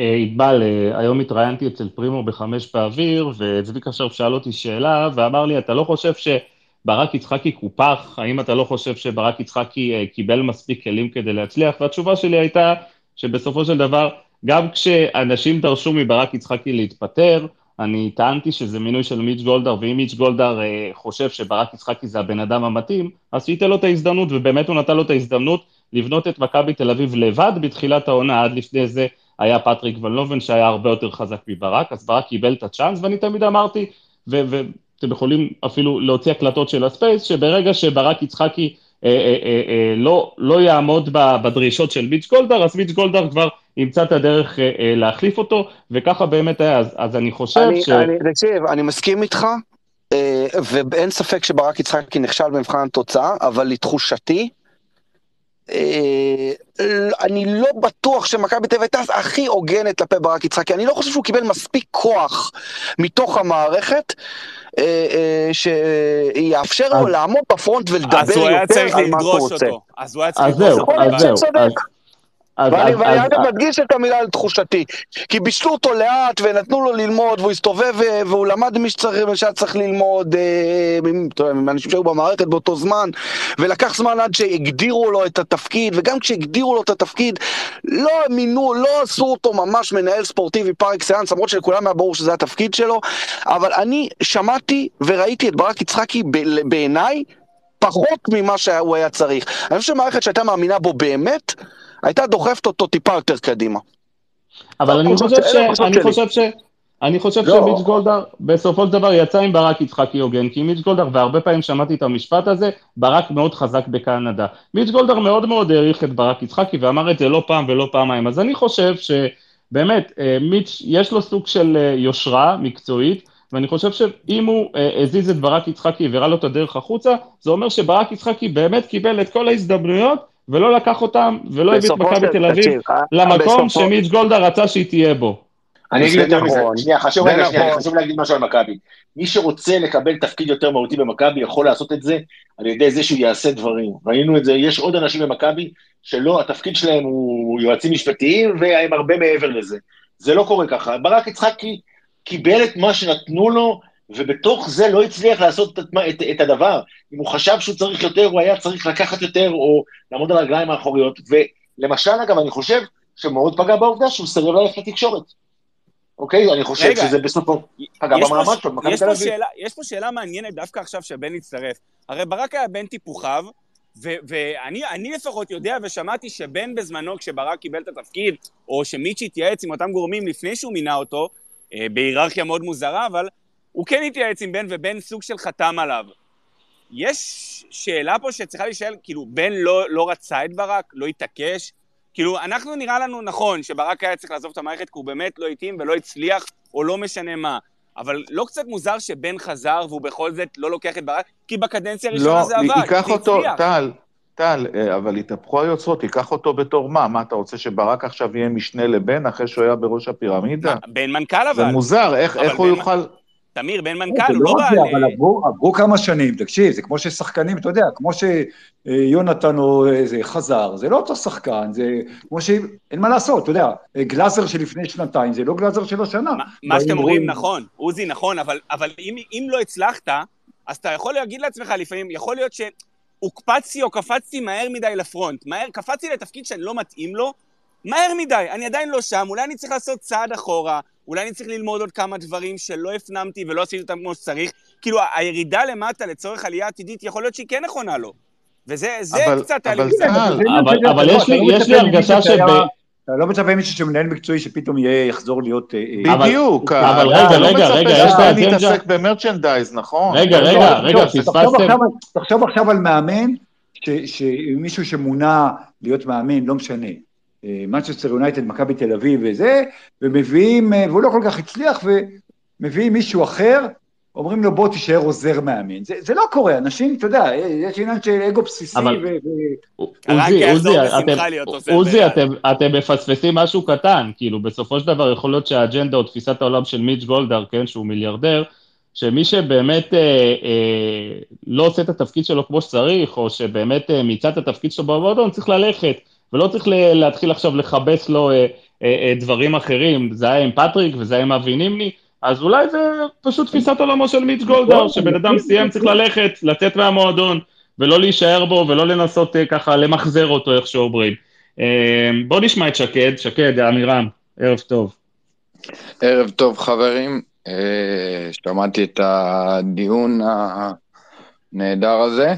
אה, ענבל, אה, היום התראיינתי אצל פרימו בחמש באוויר, וצביקה שרף שאל אותי שאלה, ואמר לי, אתה לא חושב שברק יצחקי קופח? האם אתה לא חושב שברק יצחקי אה, קיבל מספיק כלים כדי להצליח? והתשובה שלי הייתה שבסופו של דבר, גם כשאנשים דרשו מברק יצחקי להתפטר, אני טענתי שזה מינוי של מיץ' גולדהר, ואם מיץ' גולדהר אה, חושב שברק יצחקי זה הבן אדם המתאים, אז שייתן לו את ההזדמנות, ובאמת הוא נתן לו את ההזדמנות לבנות את מכבי תל אביב לבד בתחילת העונה, עד לפני זה היה פטריק ון לובן שהיה הרבה יותר חזק מברק, אז ברק קיבל את הצ'אנס, ואני תמיד אמרתי, ואתם יכולים אפילו להוציא הקלטות של הספייס, שברגע שברק יצחקי אה, אה, אה, לא, לא יעמוד בדרישות של מיץ' גולדהר, אז מיץ' גולדהר כבר ימצא את הדרך להחליף אותו, וככה באמת היה, אז, אז אני חושב אני, ש... אני, תקשיב, אני מסכים איתך, ואין ספק שברק יצחקי נכשל במבחן התוצאה, אבל לתחושתי, אני לא בטוח שמכבי תל אביב הייתה הכי הוגנת כלפי ברק יצחקי, אני לא חושב שהוא קיבל מספיק כוח מתוך המערכת. אה, אה, שיאפשר לו לעמוד בפרונט ולדבר יותר על מה שהוא לדרוש רוצה. אותו. אז הוא היה צריך אז לדרוש זהו, אותו. אז. זהו. אז... אז- ואני אז- ואני אז- אגב מדגיש את המילה על תחושתי, כי בישלו אותו לאט ונתנו לו ללמוד והוא הסתובב ו- והוא למד מי שהיה צריך ללמוד, אה, עם- אתה יודע, עם אנשים שהיו במערכת באותו זמן, ולקח זמן עד שהגדירו לו את התפקיד, וגם כשהגדירו לו את התפקיד, לא מינו, לא עשו אותו ממש מנהל ספורטיבי פר אקסלנס, למרות שלכולם היה ברור שזה התפקיד שלו, אבל אני שמעתי וראיתי את ברק יצחקי ב- בעיניי פחות ממה שהוא היה צריך. אני חושב שמערכת שהייתה מאמינה בו באמת, הייתה דוחפת אותו טיפה יותר קדימה. אבל אני חושב ש- אני. חושב ש... אני חושב לא. שמיץ' גולדהר בסופו של דבר יצא עם ברק יצחקי הוגן, כי מיץ' גולדהר, והרבה פעמים שמעתי את המשפט הזה, ברק מאוד חזק בקנדה. מיץ' גולדהר מאוד מאוד העריך את ברק יצחקי ואמר את זה לא פעם ולא פעמיים. אז אני חושב שבאמת, אה, מיץ' יש לו סוג של אה, יושרה מקצועית, ואני חושב שאם הוא אה, הזיז את ברק יצחקי והראה לו את הדרך החוצה, זה אומר שברק יצחקי באמת קיבל את כל ההזדמנויות ולא לקח אותם ולא הביא את מכבי תל אביב אה, למקום שמיץ' גולדהר רצה שהיא תהיה בו. אני אגיד יותר מזה, נכון. שנייה, חשוב רגע, שנייה, נכון. חשוב להגיד משהו על מכבי. מי שרוצה לקבל תפקיד יותר מהותי במכבי יכול לעשות את זה על ידי זה שהוא יעשה דברים. ראינו את זה, יש עוד אנשים במכבי שלא, התפקיד שלהם הוא יועצים משפטיים והם הרבה מעבר לזה. זה לא קורה ככה. ברק יצחקי קיבל את מה שנתנו לו, ובתוך זה לא הצליח לעשות את, את, את הדבר. אם הוא חשב שהוא צריך יותר, הוא היה צריך לקחת יותר, או לעמוד על הרגליים האחוריות. ולמשל, אגב, אני חושב שמאוד פגע בעובדה שהוא סירב ללכת לתקשורת. אוקיי? אני חושב רגע, שזה בסופו פגע במעמד ש- שלו, במכבי יש תל אביב. יש פה שאלה מעניינת דווקא עכשיו שבן הצטרף. הרי ברק היה בן טיפוחיו, ואני אני לפחות יודע ושמעתי שבן בזמנו, כשברק קיבל את התפקיד, או שמיץ' התייעץ עם אותם גורמים לפני שהוא מינה אותו, אה, בהיררכיה מאוד מוזרה, אבל הוא כן התייעץ עם בן, ובן סוג של חתם עליו. יש שאלה פה שצריכה להישאל, כאילו, בן לא, לא רצה את ברק? לא התעקש? כאילו, אנחנו נראה לנו נכון שברק היה צריך לעזוב את המערכת כי הוא באמת לא התאים ולא הצליח, או לא משנה מה. אבל לא קצת מוזר שבן חזר והוא בכל זאת לא לוקח את ברק? כי בקדנציה הראשונה לא, זה עבד, ייקח זה אותו, הצליח. טל, טל, אה, אבל התהפכו היוצרות, ייקח אותו בתור מה? מה, אתה רוצה שברק עכשיו יהיה משנה לבן אחרי שהוא היה בראש הפירמידה? בן מנכ"ל זה אבל. מוזר, איך איך הוא בן- יוכל... תמיר, בן זה מנכ"ל, הוא לא לא רק בא זה, ל... אבל עברו, עברו כמה שנים, תקשיב, זה כמו ששחקנים, אתה יודע, כמו שיונתן או איזה חזר, זה לא אותו שחקן, זה כמו ש... אין מה לעשות, אתה יודע, גלאזר שלפני שנתיים זה לא גלאזר של השנה. מה- שאתם אומרים נכון, עוזי נכון, אבל, אבל אם, אם לא הצלחת, אז אתה יכול להגיד לעצמך לפעמים, יכול להיות שהוקפצתי או קפצתי מהר מדי לפרונט, מהר, קפצתי לתפקיד שאני לא מתאים לו, מהר מדי, אני עדיין לא שם, אולי אני צריך לעשות צעד אחורה, אולי אני צריך ללמוד עוד כמה דברים שלא הפנמתי ולא עשיתי אותם כמו שצריך, כאילו הירידה למטה לצורך עלייה עתידית, יכול להיות שהיא כן נכונה לו. וזה זה אבל- קצת אבל אבל- אבל- יש לי- לא יש לי הרגשה שב- אתה לא מצפה מישהו שמנהל מקצועי שפתאום יהיה, יחזור להיות... אה, אה, אבל- בדיוק, אבל אתה רגע, לא רגע, רגע, יש שבן באג'נדה- יתעסק במרצ'נדייז, נכון? רגע, לא, רגע, לא, רגע, פספסתם. תחשוב עכשיו על מאמן, ש- שמישהו שמונה להיות מאמן, לא משנה, מנצ'סטר יונייטד, מכבי תל אביב וזה, ומביאים, אה, והוא לא כל כך הצליח, ומביאים מישהו אחר, אומרים לו בוא תישאר עוזר מאמן. זה, זה לא קורה, אנשים, אתה יודע, יש עניין של אגו בסיסי אבל-. עוזי, עוזי, אתם- עוזי. אתם- אתם מפספסים משהו קטן, כאילו בסופו של דבר יכול להיות שהאג'נדה או תפיסת העולם של מיץ' גולדהר, כן, שהוא מיליארדר, שמי שבאמת אה, אה, לא עושה את התפקיד שלו כמו שצריך, או שבאמת אה, מיצה את התפקיד שלו במועדון, צריך ללכת, ולא צריך להתחיל עכשיו לכבס לו אה, אה, אה, דברים אחרים, זה היה עם פטריק וזה היה עם אבי נימני, אז אולי זה פשוט תפיסת עולמו של מיץ' גולדהר, שבן אדם סיים צריך ללכת, לצאת מהמועדון, ולא להישאר בו, ולא לנסות ככה למחזר אותו, איך שאומרים. בוא נשמע את שקד, שקד, עמירם, ערב טוב. ערב טוב חברים, שמעתי את הדיון הנהדר הזה.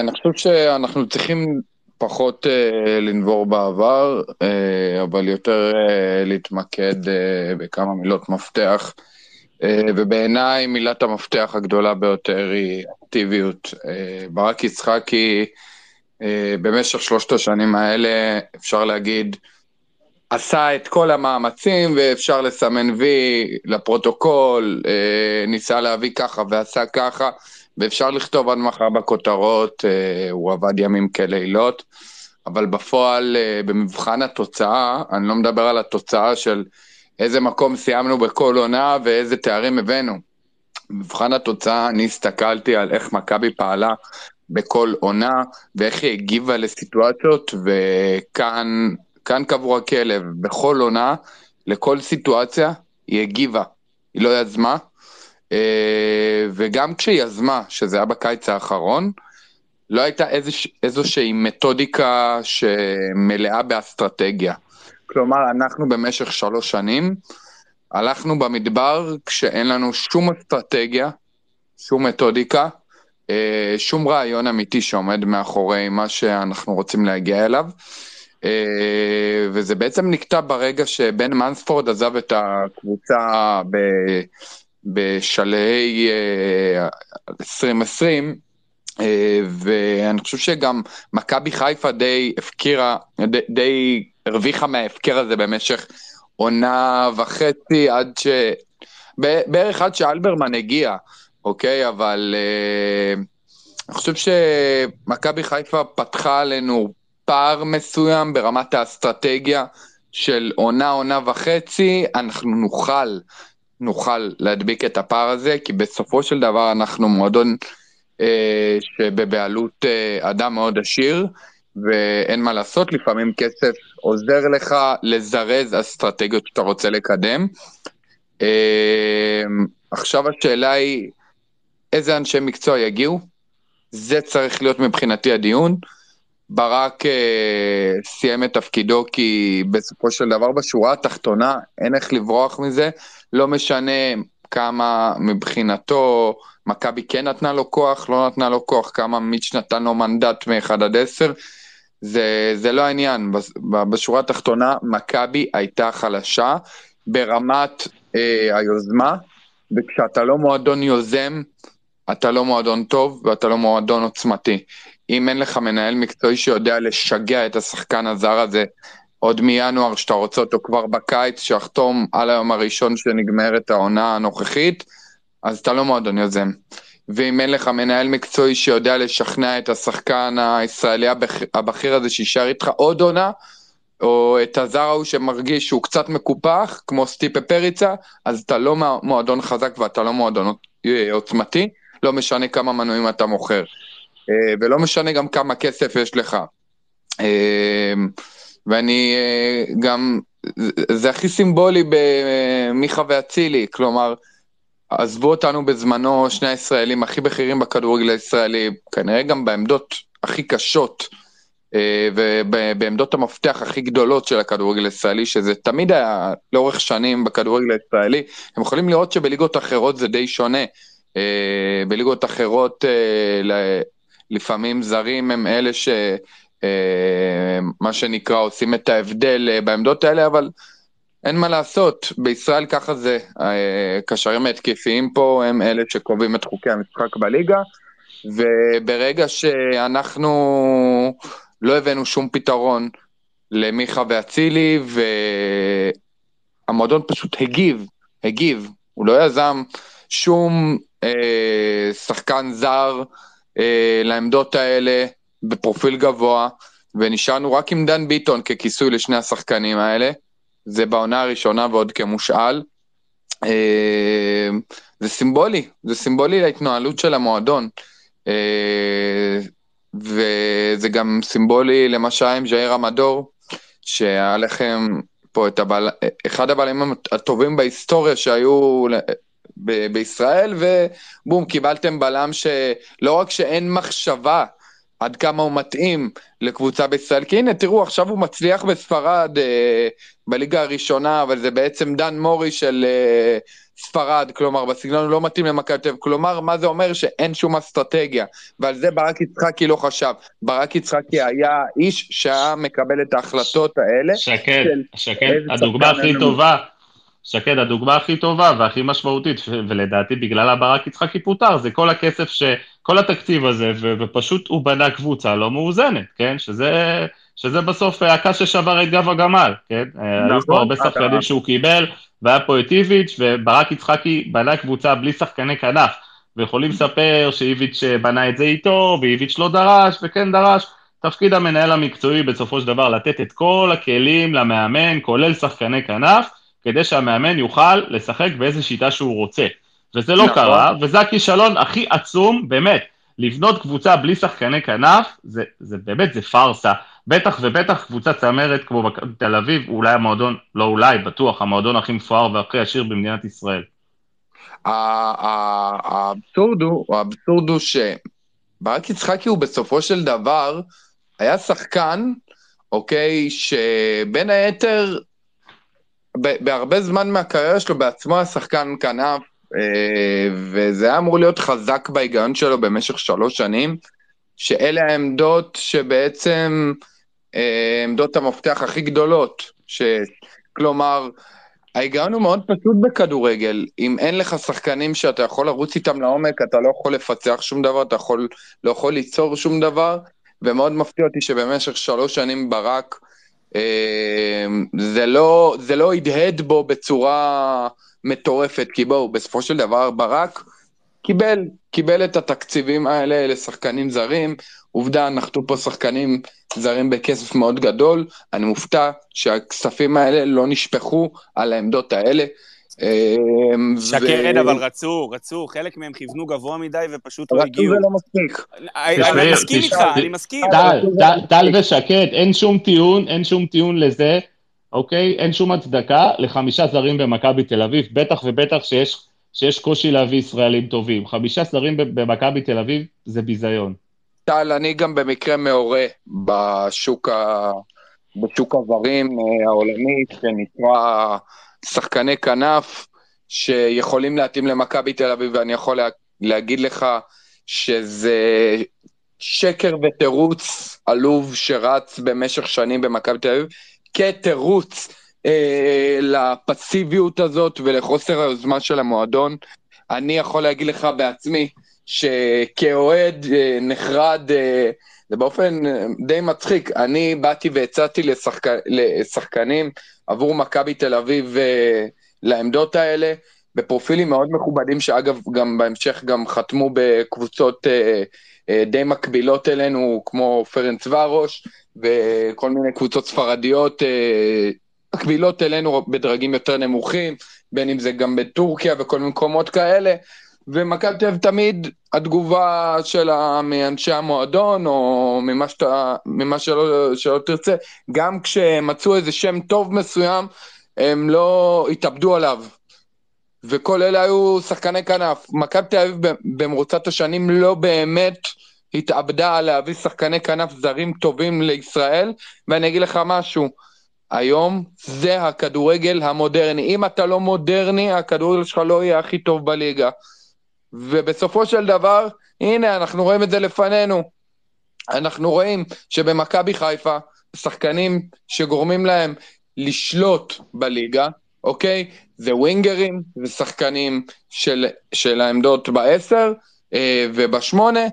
אני חושב שאנחנו צריכים פחות אה, לנבור בעבר, אה, אבל יותר אה, להתמקד בכמה מילות מפתח. ובעיניי מילת המפתח הגדולה ביותר היא אקטיביות. ברק יצחקי, במשך שלושת השנים האלה, אפשר להגיד, עשה את כל המאמצים ואפשר לסמן וי לפרוטוקול, ניסה להביא ככה ועשה ככה, ואפשר לכתוב עד מחר בכותרות, אה, הוא עבד ימים כלילות, אבל בפועל, אה, במבחן התוצאה, אני לא מדבר על התוצאה של איזה מקום סיימנו בכל עונה ואיזה תארים הבאנו. במבחן התוצאה אני הסתכלתי על איך מכבי פעלה בכל עונה ואיך היא הגיבה לסיטואציות, וכאן כאן קבור הכלב, בכל עונה, לכל סיטואציה, היא הגיבה, היא לא יזמה, וגם כשהיא יזמה, שזה היה בקיץ האחרון, לא הייתה איזוש, איזושהי מתודיקה שמלאה באסטרטגיה. כלומר, אנחנו במשך שלוש שנים הלכנו במדבר כשאין לנו שום אסטרטגיה, שום מתודיקה, אה, שום רעיון אמיתי שעומד מאחורי מה שאנחנו רוצים להגיע אליו. אה, וזה בעצם נקטע ברגע שבן מנספורד עזב את הקבוצה בשלהי אה, 2020, אה, ואני חושב שגם מכבי חיפה די הפקירה, די, די הרוויחה מההפקר הזה במשך עונה וחצי עד ש... בערך עד שאלברמן הגיע, אוקיי? אבל אה, אני חושב שמכבי חיפה פתחה עלינו פער מסוים ברמת האסטרטגיה של עונה, עונה וחצי, אנחנו נוכל, נוכל להדביק את הפער הזה, כי בסופו של דבר אנחנו מועדון אה, שבבעלות אה, אדם מאוד עשיר, ואין מה לעשות, לפעמים כסף עוזר לך לזרז אסטרטגיות שאתה רוצה לקדם. אה, עכשיו השאלה היא, איזה אנשי מקצוע יגיעו? זה צריך להיות מבחינתי הדיון. ברק אה, סיים את תפקידו כי בסופו של דבר בשורה התחתונה אין איך לברוח מזה, לא משנה כמה מבחינתו מכבי כן נתנה לו כוח, לא נתנה לו כוח, כמה מיץ' נתן לו מנדט מ-1 עד 10, זה, זה לא העניין, בשורה התחתונה מכבי הייתה חלשה ברמת אה, היוזמה, וכשאתה לא מועדון יוזם, אתה לא מועדון טוב ואתה לא מועדון עוצמתי. אם אין לך מנהל מקצועי שיודע לשגע את השחקן הזר הזה עוד מינואר, שאתה רוצה אותו כבר בקיץ, שיחתום על היום הראשון שנגמרת העונה הנוכחית, אז אתה לא מועדון יוזם. ואם אין לך מנהל מקצועי שיודע לשכנע את השחקן הישראלי הבכ- הבכיר הזה שיישאר איתך עוד עונה, או את הזר ההוא שמרגיש שהוא קצת מקופח, כמו סטיפה פריצה, אז אתה לא מועדון חזק ואתה לא מועדון עוצמתי, לא משנה כמה מנויים אתה מוכר. אה, ולא משנה גם כמה כסף יש לך. אה, ואני אה, גם, זה- הכי סימבולי במיכה ואצילי, כלומר, עזבו אותנו בזמנו שני הישראלים הכי בכירים בכדורגל הישראלי, כנראה גם בעמדות הכי קשות ובעמדות המפתח הכי גדולות של הכדורגל הישראלי, שזה תמיד היה לאורך שנים בכדורגל הישראלי, הם יכולים לראות שבליגות אחרות זה די שונה. בליגות אחרות לפעמים זרים הם אלה ש... אה, מה שנקרא עושים את ההבדל אה, בעמדות האלה, אבל אין מה לעשות, בישראל ככה זה, אה, קשרים ההתקפיים פה הם אלה שקובעים את חוקי המשחק בליגה, וברגע שאנחנו לא הבאנו שום פתרון למיכה ואצילי, והמועדון פשוט הגיב, הגיב, הוא לא יזם, שום אה, שחקן זר אה, לעמדות האלה בפרופיל גבוה, ונשארנו רק עם דן ביטון ככיסוי לשני השחקנים האלה. זה בעונה הראשונה ועוד כמושאל. אה, זה סימבולי, זה סימבולי להתנהלות של המועדון. אה, וזה גם סימבולי למה שהיה עם ז'איר המדור, שהיה לכם פה את הבל... אחד הבלמים הטובים בהיסטוריה שהיו ב... בישראל, ובום, קיבלתם בלם שלא רק שאין מחשבה עד כמה הוא מתאים לקבוצה בישראל, כי הנה, תראו, עכשיו הוא מצליח בספרד אה, בליגה הראשונה, אבל זה בעצם דן מורי של אה, ספרד, כלומר, בסגנון הוא לא מתאים למכבי תל אביב, כלומר, מה זה אומר? שאין שום אסטרטגיה, ועל זה ברק יצחקי לא חשב. ברק יצחקי היה איש שהיה מקבל את ההחלטות האלה. שקד, שקד, הדוגמה הכי טובה. שקד, הדוגמה הכי טובה והכי משמעותית, ולדעתי בגלל הברק יצחקי פוטר, זה כל הכסף ש... כל התקציב הזה, ו- ופשוט הוא בנה קבוצה לא מאוזנת, כן? שזה, שזה בסוף הקש ששבר את גב הגמל, כן? נכון, היו פה הרבה שחקנים שהוא קיבל, והיה פה את איביץ', וברק יצחקי בנה קבוצה בלי שחקני כנף, ויכולים לספר שאיביץ' בנה את זה איתו, ואיביץ' לא דרש, וכן דרש. תפקיד המנהל המקצועי בסופו של דבר לתת את כל הכלים למאמן, כולל שחקני כנף, כדי שהמאמן יוכל לשחק באיזה שיטה שהוא רוצה. וזה לא נכון. קרה, וזה הכישלון הכי עצום, באמת, לבנות קבוצה בלי שחקני כנף, זה, זה באמת, זה פארסה. בטח ובטח קבוצה צמרת כמו תל אביב, אולי המועדון, לא אולי, בטוח, המועדון הכי מפואר והכי עשיר במדינת ישראל. האבסורד הוא, האבסורד הוא שברק יצחקי הוא בסופו של דבר היה שחקן, אוקיי, שבין היתר, בהרבה זמן מהקריירה שלו בעצמו היה שחקן כנף, אה, וזה היה אמור להיות חזק בהיגיון שלו במשך שלוש שנים, שאלה העמדות שבעצם, אה, עמדות המפתח הכי גדולות, ש... כלומר, ההיגיון הוא מאוד פשוט בכדורגל, אם אין לך שחקנים שאתה יכול לרוץ איתם לעומק, אתה לא יכול לפצח שום דבר, אתה יכול, לא יכול ליצור שום דבר, ומאוד מפתיע אותי שבמשך שלוש שנים ברק, זה לא, זה לא הדהד בו בצורה מטורפת, כי בואו, בסופו של דבר ברק קיבל, קיבל את התקציבים האלה לשחקנים זרים, עובדה, נחתו פה שחקנים זרים בכסף מאוד גדול, אני מופתע שהכספים האלה לא נשפכו על העמדות האלה. אמ, שקד, אבל רצו, רצו, חלק מהם כיוונו גבוה מדי ופשוט לא הגיעו. רצו זה לא מספיק. אני מסכים איתך, אני מסכים. טל ושקד, אין שום טיעון, אין שום טיעון לזה אוקיי? אין שום הצדקה לחמישה זרים במכבי תל אביב, בטח ובטח שיש, שיש קושי להביא ישראלים טובים. חמישה זרים במכבי תל אביב זה ביזיון. טל, אני גם במקרה מעורה בשוק, ה... בשוק הזרים אה, העולמי, שנקרא שחקני כנף, שיכולים להתאים למכבי תל אביב, ואני יכול לה... להגיד לך שזה שקר ותירוץ עלוב שרץ במשך שנים במכבי תל אביב, כתירוץ אה, לפסיביות הזאת ולחוסר היוזמה של המועדון. אני יכול להגיד לך בעצמי שכאוהד אה, נחרד, אה, זה באופן אה, די מצחיק, אני באתי והצעתי לשחק... לשחקנים עבור מכבי תל אביב אה, לעמדות האלה, בפרופילים מאוד מכובדים, שאגב, גם בהמשך גם חתמו בקבוצות אה, די מקבילות אלינו, כמו פרנץ ורוש, וכל מיני קבוצות ספרדיות מקבילות אלינו בדרגים יותר נמוכים, בין אם זה גם בטורקיה וכל מיני מקומות כאלה. ומכבי תל אביב תמיד התגובה שלה מאנשי המועדון, או ממה, שאתה, ממה שלא, שלא תרצה, גם כשמצאו איזה שם טוב מסוים, הם לא התאבדו עליו. וכל אלה היו שחקני כנף. מכבי תל אביב במרוצת השנים לא באמת התאבדה על להביא שחקני כנף זרים טובים לישראל, ואני אגיד לך משהו, היום זה הכדורגל המודרני. אם אתה לא מודרני, הכדורגל שלך לא יהיה הכי טוב בליגה. ובסופו של דבר, הנה, אנחנו רואים את זה לפנינו. אנחנו רואים שבמכבי חיפה, שחקנים שגורמים להם לשלוט בליגה, אוקיי? זה ווינגרים, זה שחקנים של, של העמדות בעשר אה, ובשמונה,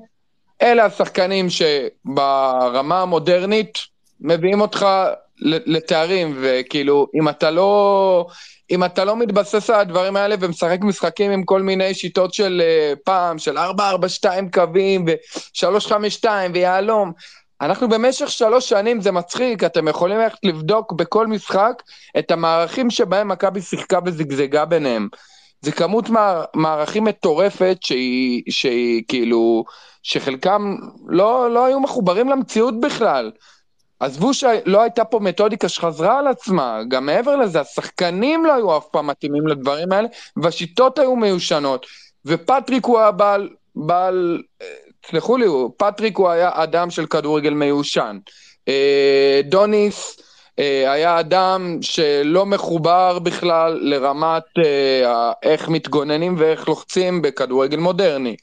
אלה השחקנים שברמה המודרנית מביאים אותך לתארים, וכאילו, אם אתה לא, אם אתה לא מתבסס על הדברים האלה ומשחק משחקים עם כל מיני שיטות של אה, פעם, של 4-4-2 קווים ו-3-5-2 ויהלום, אנחנו במשך שלוש שנים, זה מצחיק, אתם יכולים ללכת לבדוק בכל משחק את המערכים שבהם מכבי שיחקה וזגזגה ביניהם. זה כמות מער, מערכים מטורפת שהיא, שהיא כאילו, שחלקם לא, לא היו מחוברים למציאות בכלל. עזבו שלא הייתה פה מתודיקה שחזרה על עצמה, גם מעבר לזה, השחקנים לא היו אף פעם מתאימים לדברים האלה, והשיטות היו מיושנות. ופטריק הוא הבעל, בעל, תסלחו לי, פטריק הוא היה אדם של כדורגל מיושן. אה, דוניס אה, היה אדם שלא מחובר בכלל לרמת אה, איך מתגוננים ואיך לוחצים בכדורגל מודרני.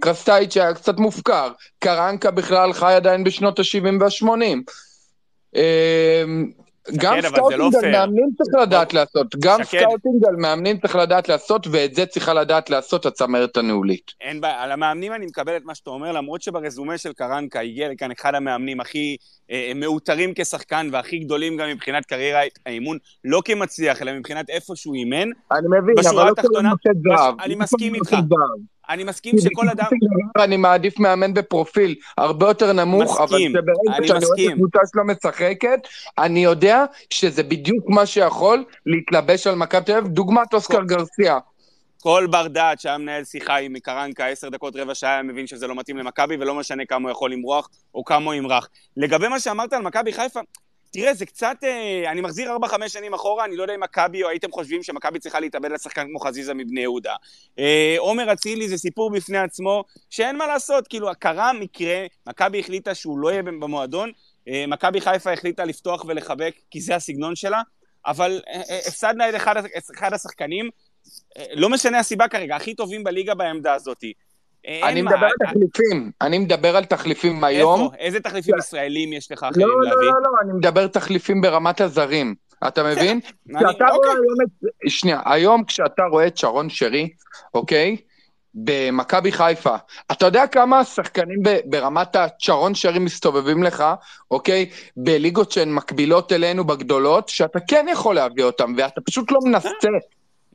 קרסטייץ' היה קצת מופקר, קרנקה בכלל חי עדיין בשנות ה-70 וה-80. גם שקד, אבל זה סקאוטינג לא על. מאמנים צריך לדעת לעשות, גם. סקאוטינג על מאמנים צריך לדעת לעשות, ואת זה צריכה לדעת לעשות הצמרת הניהולית. אין בעיה, על המאמנים אני מקבל את מה שאתה אומר, למרות שברזומה של קרנקה הגיע לכאן אחד המאמנים הכי אה, מאותרים כשחקן והכי גדולים גם מבחינת קריירת האימון, לא כמצליח, אלא מבחינת איפה שהוא אימן. אני מבין, אבל לא בש- זהב. אני לא מסכים איתך. אני מסכים שכל אדם... אני מעדיף מאמן בפרופיל הרבה יותר נמוך, אבל מסכים, שברגע אני שאני רואה את. הקבוצה שלו משחקת, אני יודע שזה בדיוק מה שיכול להתלבש על מכבי תל אביב, דוגמת אוסקר גרסיה. כל בר דעת שהיה מנהל שיחה עם קרנקה עשר דקות, רבע שעה, היה מבין שזה לא מתאים למכבי, ולא משנה כמה הוא יכול למרוח או כמה הוא ימרח. לגבי מה שאמרת על מכבי חיפה, תראה, זה קצת... אה, אני מחזיר 4-5 שנים אחורה, אני לא יודע אם מכבי או הייתם חושבים שמכבי צריכה להתאבד לשחקן כמו חזיזה מבני יהודה. אה, עומר אצילי זה סיפור בפני עצמו, שאין מה לעשות, כאילו, קרה מקרה, מכבי החליטה שהוא לא יהיה במועדון, אה, מכבי חיפה החליטה לפתוח ולחבק, כי זה הסגנון שלה, אבל הפסדנה את אחד, אחד השחקנים, לא משנה הסיבה כרגע, הכי טובים בליגה בעמדה הזאת. אה, אני מדבר מה, על תחליפים, אני מדבר על תחליפים היום. איפה? איזה תחליפים ישראלים יש לך אחרים לא, לא, להביא? לא, לא, אני מדבר תחליפים ברמת הזרים. אתה מבין? אני- כשאתה רואה אוקיי. היום את... שנייה, היום כשאתה רואה את שרון שרי, אוקיי? במכבי חיפה, אתה יודע כמה שחקנים ברמת השרון שרי מסתובבים לך, אוקיי? בליגות שהן מקבילות אלינו בגדולות, שאתה כן יכול להביא אותם, ואתה פשוט לא מנסה.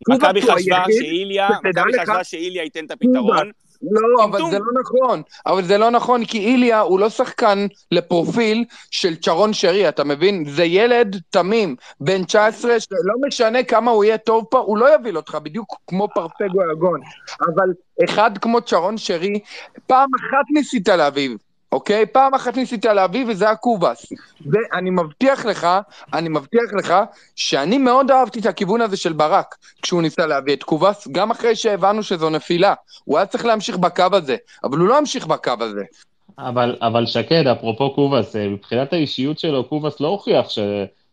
מכבי קובאס הוא חשבה שאיליה, מכבי חשבה שאיליה ייתן את הפתרון. לא, אבל טמטום. זה לא נכון. אבל זה לא נכון, כי איליה הוא לא שחקן לפרופיל של צ'רון שרי, אתה מבין? זה ילד תמים, בן 19, שלא משנה כמה הוא יהיה טוב פה, הוא לא יוביל אותך, בדיוק כמו פרפגו יגון. אבל אחד כמו צ'רון שרי, פעם אחת ניסית להביא, אוקיי? פעם אחת ניסית להביא וזה היה קובאס. ואני מבטיח לך, אני מבטיח לך, שאני מאוד אהבתי את הכיוון הזה של ברק, כשהוא ניסה להביא את קובאס, גם אחרי שהבנו שזו נפילה. הוא היה צריך להמשיך בקו הזה, אבל הוא לא המשיך בקו הזה. אבל, אבל שקד, אפרופו קובאס, אה, מבחינת האישיות שלו, קובאס לא הוכיח ש,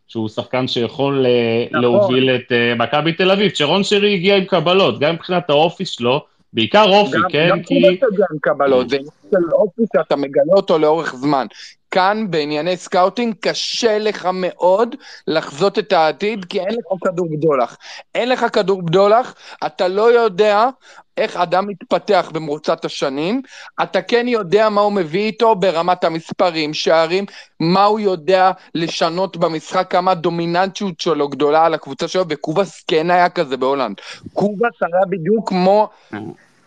שהוא שחקן שיכול אה, נכון. להוביל את אה, מכבי תל אביב. שרון שרי הגיע עם קבלות, גם מבחינת האופי שלו, בעיקר אופי, גם, כן? גם כי... עם קבלות, זה עניין של אופי שאתה מגלה אותו לאורך זמן. כאן בענייני סקאוטינג קשה לך מאוד לחזות את העתיד, כי אין לך כדור בדולח. אין לך כדור בדולח, אתה לא יודע איך אדם מתפתח במרוצת השנים, אתה כן יודע מה הוא מביא איתו ברמת המספרים, שערים, מה הוא יודע לשנות במשחק, כמה הדומיננטיות שלו גדולה על הקבוצה שלו, וקובאס כן היה כזה בהולנד. קובאס היה בדיוק כמו...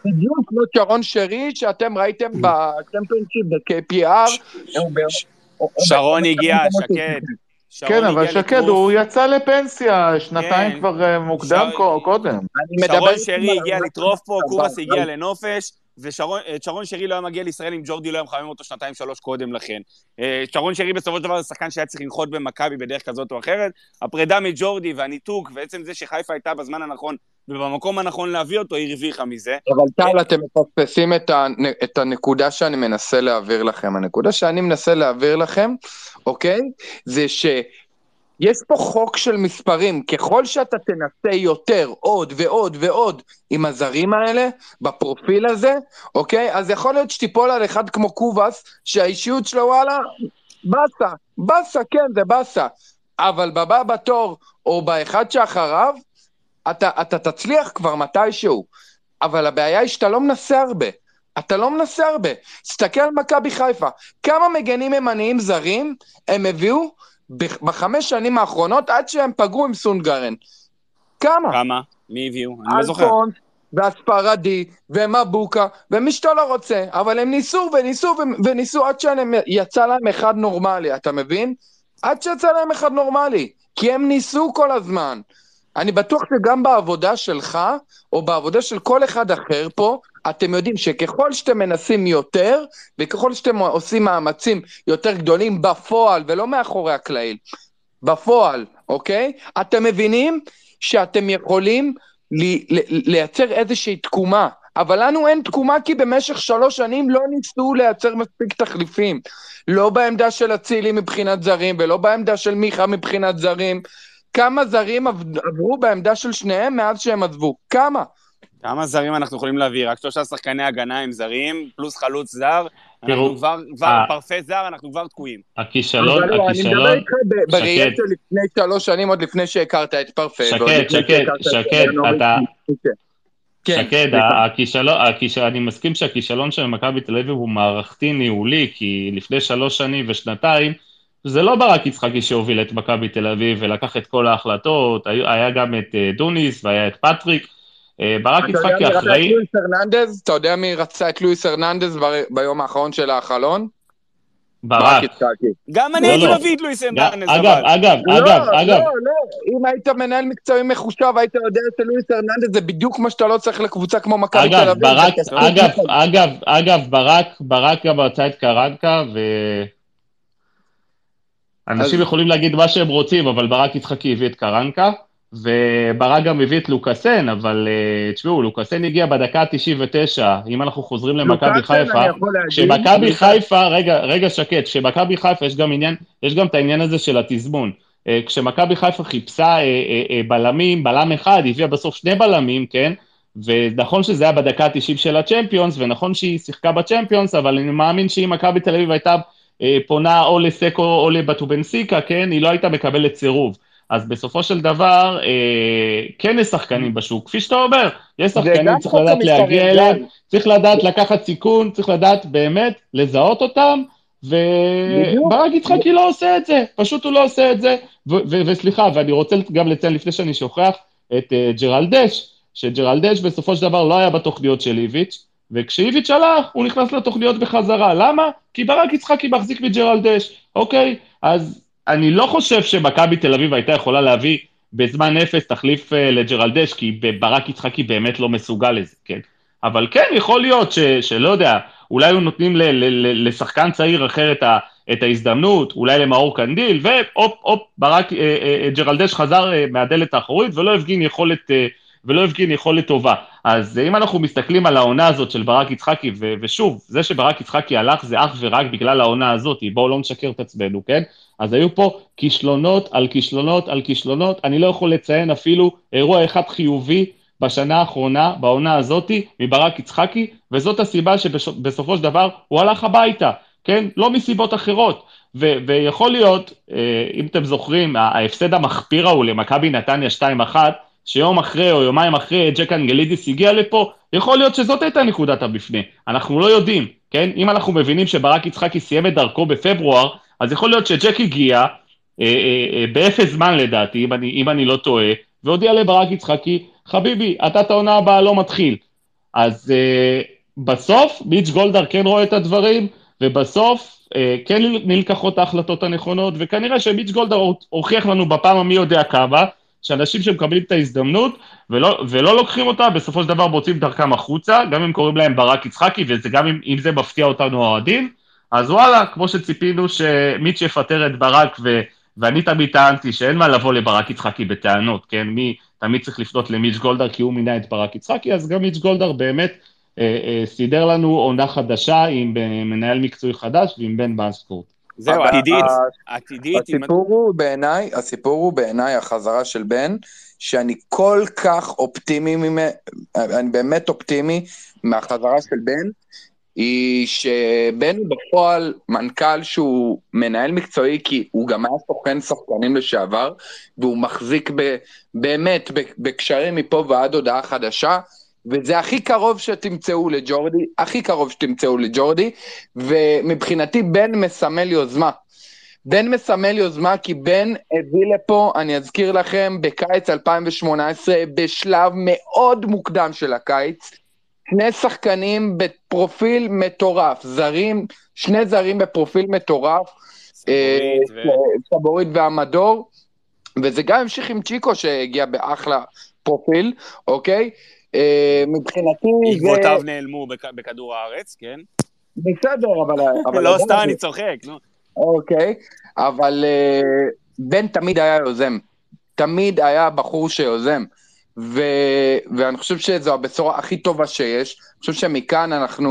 בדיוק כמו שרון שרי שאתם ראיתם בצ'מפיונשיפ ב-KPR. שרון הגיע, שקד. כן, אבל שקד. הוא יצא לפנסיה שנתיים כן. כבר אה, מוקדם קודם. שרון שרי הגיע לטרוף פה, אבל- הגיע לנופש, ושרון שרי לא היה מגיע לישראל אם ג'ורדי לא היה מחמם אותו שנתיים שלוש קודם לכן. אה, שרון שרי בסופו של דבר זה שחקן שהיה צריך לנחות במכבי בדרך כזאת או אחרת. הפרידה מג'ורדי והניתוק, ועצם זה שחיפה הייתה בזמן הנכון ובמקום הנכון להביא אותו, היא הרוויחה מזה. אבל טל, אתם מפספסים את, הנ... את הנקודה שאני מנסה להעביר לכם. הנקודה שאני מנסה להעביר לכם, אוקיי? זה שיש פה חוק של מספרים. ככל שאתה תנסה יותר, עוד ועוד ועוד עם הזרים האלה, בפרופיל הזה, אוקיי? אז יכול להיות שתיפול על אחד כמו קובאס, שהאישיות שלו, וואלה, באסה. באסה, כן, זה באסה. אבל בבא בתור, או באחד שאחריו, אתה, אתה תצליח כבר מתישהו. אבל הבעיה היא שאתה לא מנסה הרבה. אתה לא מנסה הרבה. תסתכל על מכבי חיפה. כמה מגנים ימניים זרים הם הביאו בחמש שנים האחרונות עד שהם פגעו עם סונגרן. כמה? כמה? מי הביאו? אני לא זוכר. והספרדי ומבוקה ומי שאתה לא רוצה, אבל הם ניסו וניסו וניסו עד שיצא להם אחד נורמלי, אתה מבין? עד שיצא להם אחד נורמלי, כי הם ניסו כל הזמן. אני בטוח שגם בעבודה שלך, או בעבודה של כל אחד אחר פה, אתם יודעים שככל שאתם מנסים יותר, וככל שאתם עושים מאמצים יותר גדולים בפועל, ולא מאחורי הקלעים, בפועל, אוקיי? אתם מבינים שאתם יכולים ל- ל- לייצר איזושהי תקומה, אבל לנו אין תקומה כי במשך שלוש שנים לא ניסו לייצר מספיק תחליפים. לא בעמדה של אצילי מבחינת זרים, ולא בעמדה של מיכה מבחינת זרים. כמה זרים עב- עברו בעמדה של שניהם מאז שהם עזבו? כמה? כמה זרים אנחנו יכולים להביא? רק שלושה שחקני הגנה עם זרים, פלוס חלוץ זר. תראו, אנחנו כבר, כבר אה. פרפה זר, אנחנו כבר תקועים. הכישלון, לא, אני מדבר הכישלון, איתך בראייה. של לפני שלוש שנים, עוד לפני שהכרת את פרפה. שקד, שקד, שקד. אתה- כן, שקד. הכישלון, הכישלון, אני מסכים שהכישלון של מכבי תל אביב הוא מערכתי ניהולי, כי לפני שלוש שנים ושנתיים, זה לא ברק יצחקי שהוביל את מכבי תל אביב ולקח את כל ההחלטות, היה גם את אה, דוניס והיה את פטריק. אה, ברק יצחקי אחראי, לואיס הרננדז? אתה יודע מי רצה את לואיס הרננדז ב- ביום האחרון של החלון? ברק. יצחקי. גם אני לא, הייתי לא. מביא את לואיס ארננדז, אגב, אבל... אגב, לא, אגב, אגב, לא, לא, אם היית מנהל מקצועי מחושב, היית יודע שלואיס הרננדז זה בדיוק מה שאתה לא צריך לקבוצה כמו מכבי תל אגב, אביב. אגב, אגב, אגב, ברק, ברק גם רצה את קרנקה, ו... אנשים אז- יכולים להגיד מה שהם רוצים, אבל ברק יצחקי הביא את קרנקה, וברק גם הביא את לוקאסן, אבל אה, תשמעו, לוקאסן הגיע בדקה ה-99, אם אנחנו חוזרים למכבי חיפה, לוקאסן- חיפה, רגע, רגע שקט, כשמכבי חיפה יש גם עניין, יש גם את העניין הזה של התזמון. אה, כשמכבי חיפה חיפשה אה, בלמים, בלם אחד, הביאה בסוף שני בלמים, כן? ונכון שזה היה בדקה ה-90 של הצ'מפיונס, ונכון שהיא שיחקה בצ'מפיונס, אבל אני מאמין שאם מכבי תל אביב הייתה פונה או לסקו או לבטובנסיקה, כן? היא לא הייתה מקבלת סירוב. אז בסופו של דבר, אה, כן יש שחקנים בשוק, כפי שאתה אומר, יש שחקנים, צריך לדעת להגיע. אליהם, צריך לדעת לקחת סיכון, צריך לדעת באמת לזהות אותם. וברק יצחקי לא עושה את זה, פשוט הוא לא עושה את זה, ו- ו- וסליחה, ואני רוצה גם לציין לפני שאני שוכח את uh, ג'רלדש, שג'רלדש בסופו של דבר לא היה בתוכניות של איביץ', וכשאיביץ' הלך, הוא נכנס לתוכניות בחזרה. למה? כי ברק יצחקי מחזיק מג'רלדש, אוקיי? אז אני לא חושב שמכבי תל אביב הייתה יכולה להביא בזמן אפס תחליף uh, לג'רלדש, כי ברק יצחקי באמת לא מסוגל לזה, כן? אבל כן, יכול להיות ש, שלא יודע, אולי היו נותנים ל, ל, ל, לשחקן צעיר אחר את, ה, את ההזדמנות, אולי למאור קנדיל, והופ, הופ, ברק, אה, אה, ג'רלדש חזר אה, מהדלת האחורית ולא הפגין יכולת, אה, ולא הפגין יכולת טובה. אז אה, אם אנחנו מסתכלים על העונה הזאת של ברק יצחקי, ו, ושוב, זה שברק יצחקי הלך זה אך ורק בגלל העונה הזאת, בואו לא נשקר את עצמנו, כן? אז היו פה כישלונות על כישלונות על כישלונות, אני לא יכול לציין אפילו אירוע אחד חיובי בשנה האחרונה, בעונה הזאתי, מברק יצחקי, וזאת הסיבה שבסופו של דבר הוא הלך הביתה, כן? לא מסיבות אחרות. ו- ויכול להיות, אה, אם אתם זוכרים, ההפסד המחפיר ההוא למכבי נתניה 2-1, שיום אחרי או יומיים אחרי ג'ק אנגלידיס הגיע לפה, יכול להיות שזאת הייתה נקודת המפנה. אנחנו לא יודעים, כן? אם אנחנו מבינים שברק יצחקי סיים את דרכו בפברואר, אז יכול להיות שג'ק הגיע, אה, אה, אה, באפס זמן לדעתי, אם אני, אם אני לא טועה, והודיע לברק יצחקי, חביבי, אתה את העונה הבאה לא מתחיל. אז אה, בסוף מיץ' גולדהר כן רואה את הדברים, ובסוף uh, כן נלקחות ההחלטות הנכונות, וכנראה שמיץ' גולדהר הוכיח לנו בפעם המי יודע כמה, שאנשים שמקבלים את ההזדמנות ולא, ולא לוקחים אותה, בסופו של דבר מוצאים דרכם החוצה, גם אם קוראים להם ברק יצחקי, וזה גם אם, אם זה מפתיע אותנו האוהדים, אז וואלה, כמו שציפינו שמיץ' יפטר את ברק, ו, ואני תמיד טענתי שאין מה לבוא לברק יצחקי בטענות, כן? מי תמיד צריך לפנות למיץ' גולדהר כי הוא מינה את ברק יצחקי, אז גם מיץ' גולדהר באמת אה, אה, סידר לנו עונה חדשה עם אה, מנהל מקצועי חדש ועם בן באסקורט. זהו, עתידית, עתידית, הסיפור הוא בעיניי, הסיפור הוא בעיניי החזרה של בן, שאני כל כך אופטימי אני באמת אופטימי מהחזרה של בן, היא שבן הוא בפועל מנכ"ל שהוא מנהל מקצועי, כי הוא גם היה סוכן שחקנים לשעבר, והוא מחזיק ב, באמת בקשרים מפה ועד הודעה חדשה, וזה הכי קרוב שתמצאו לג'ורדי, הכי קרוב שתמצאו לג'ורדי, ומבחינתי בן מסמל יוזמה. בן מסמל יוזמה כי בן הביא לפה, אני אזכיר לכם, בקיץ 2018, בשלב מאוד מוקדם של הקיץ, שני שחקנים בפרופיל מטורף, זרים, שני זרים בפרופיל מטורף, סבורית ו- אה, סבורית והמדור, וזה גם המשיך עם צ'יקו שהגיע באחלה פרופיל, אוקיי? אה, מבחינתי זה... עקבותיו נעלמו בכ- בכדור הארץ, כן? בסדר, אבל... אבל לא, סתם אני צוחק, נו. אוקיי, אבל אה, בן תמיד היה יוזם, תמיד היה בחור שיוזם, ו... ואני חושב שזו הבשורה הכי טובה שיש, אני חושב שמכאן אנחנו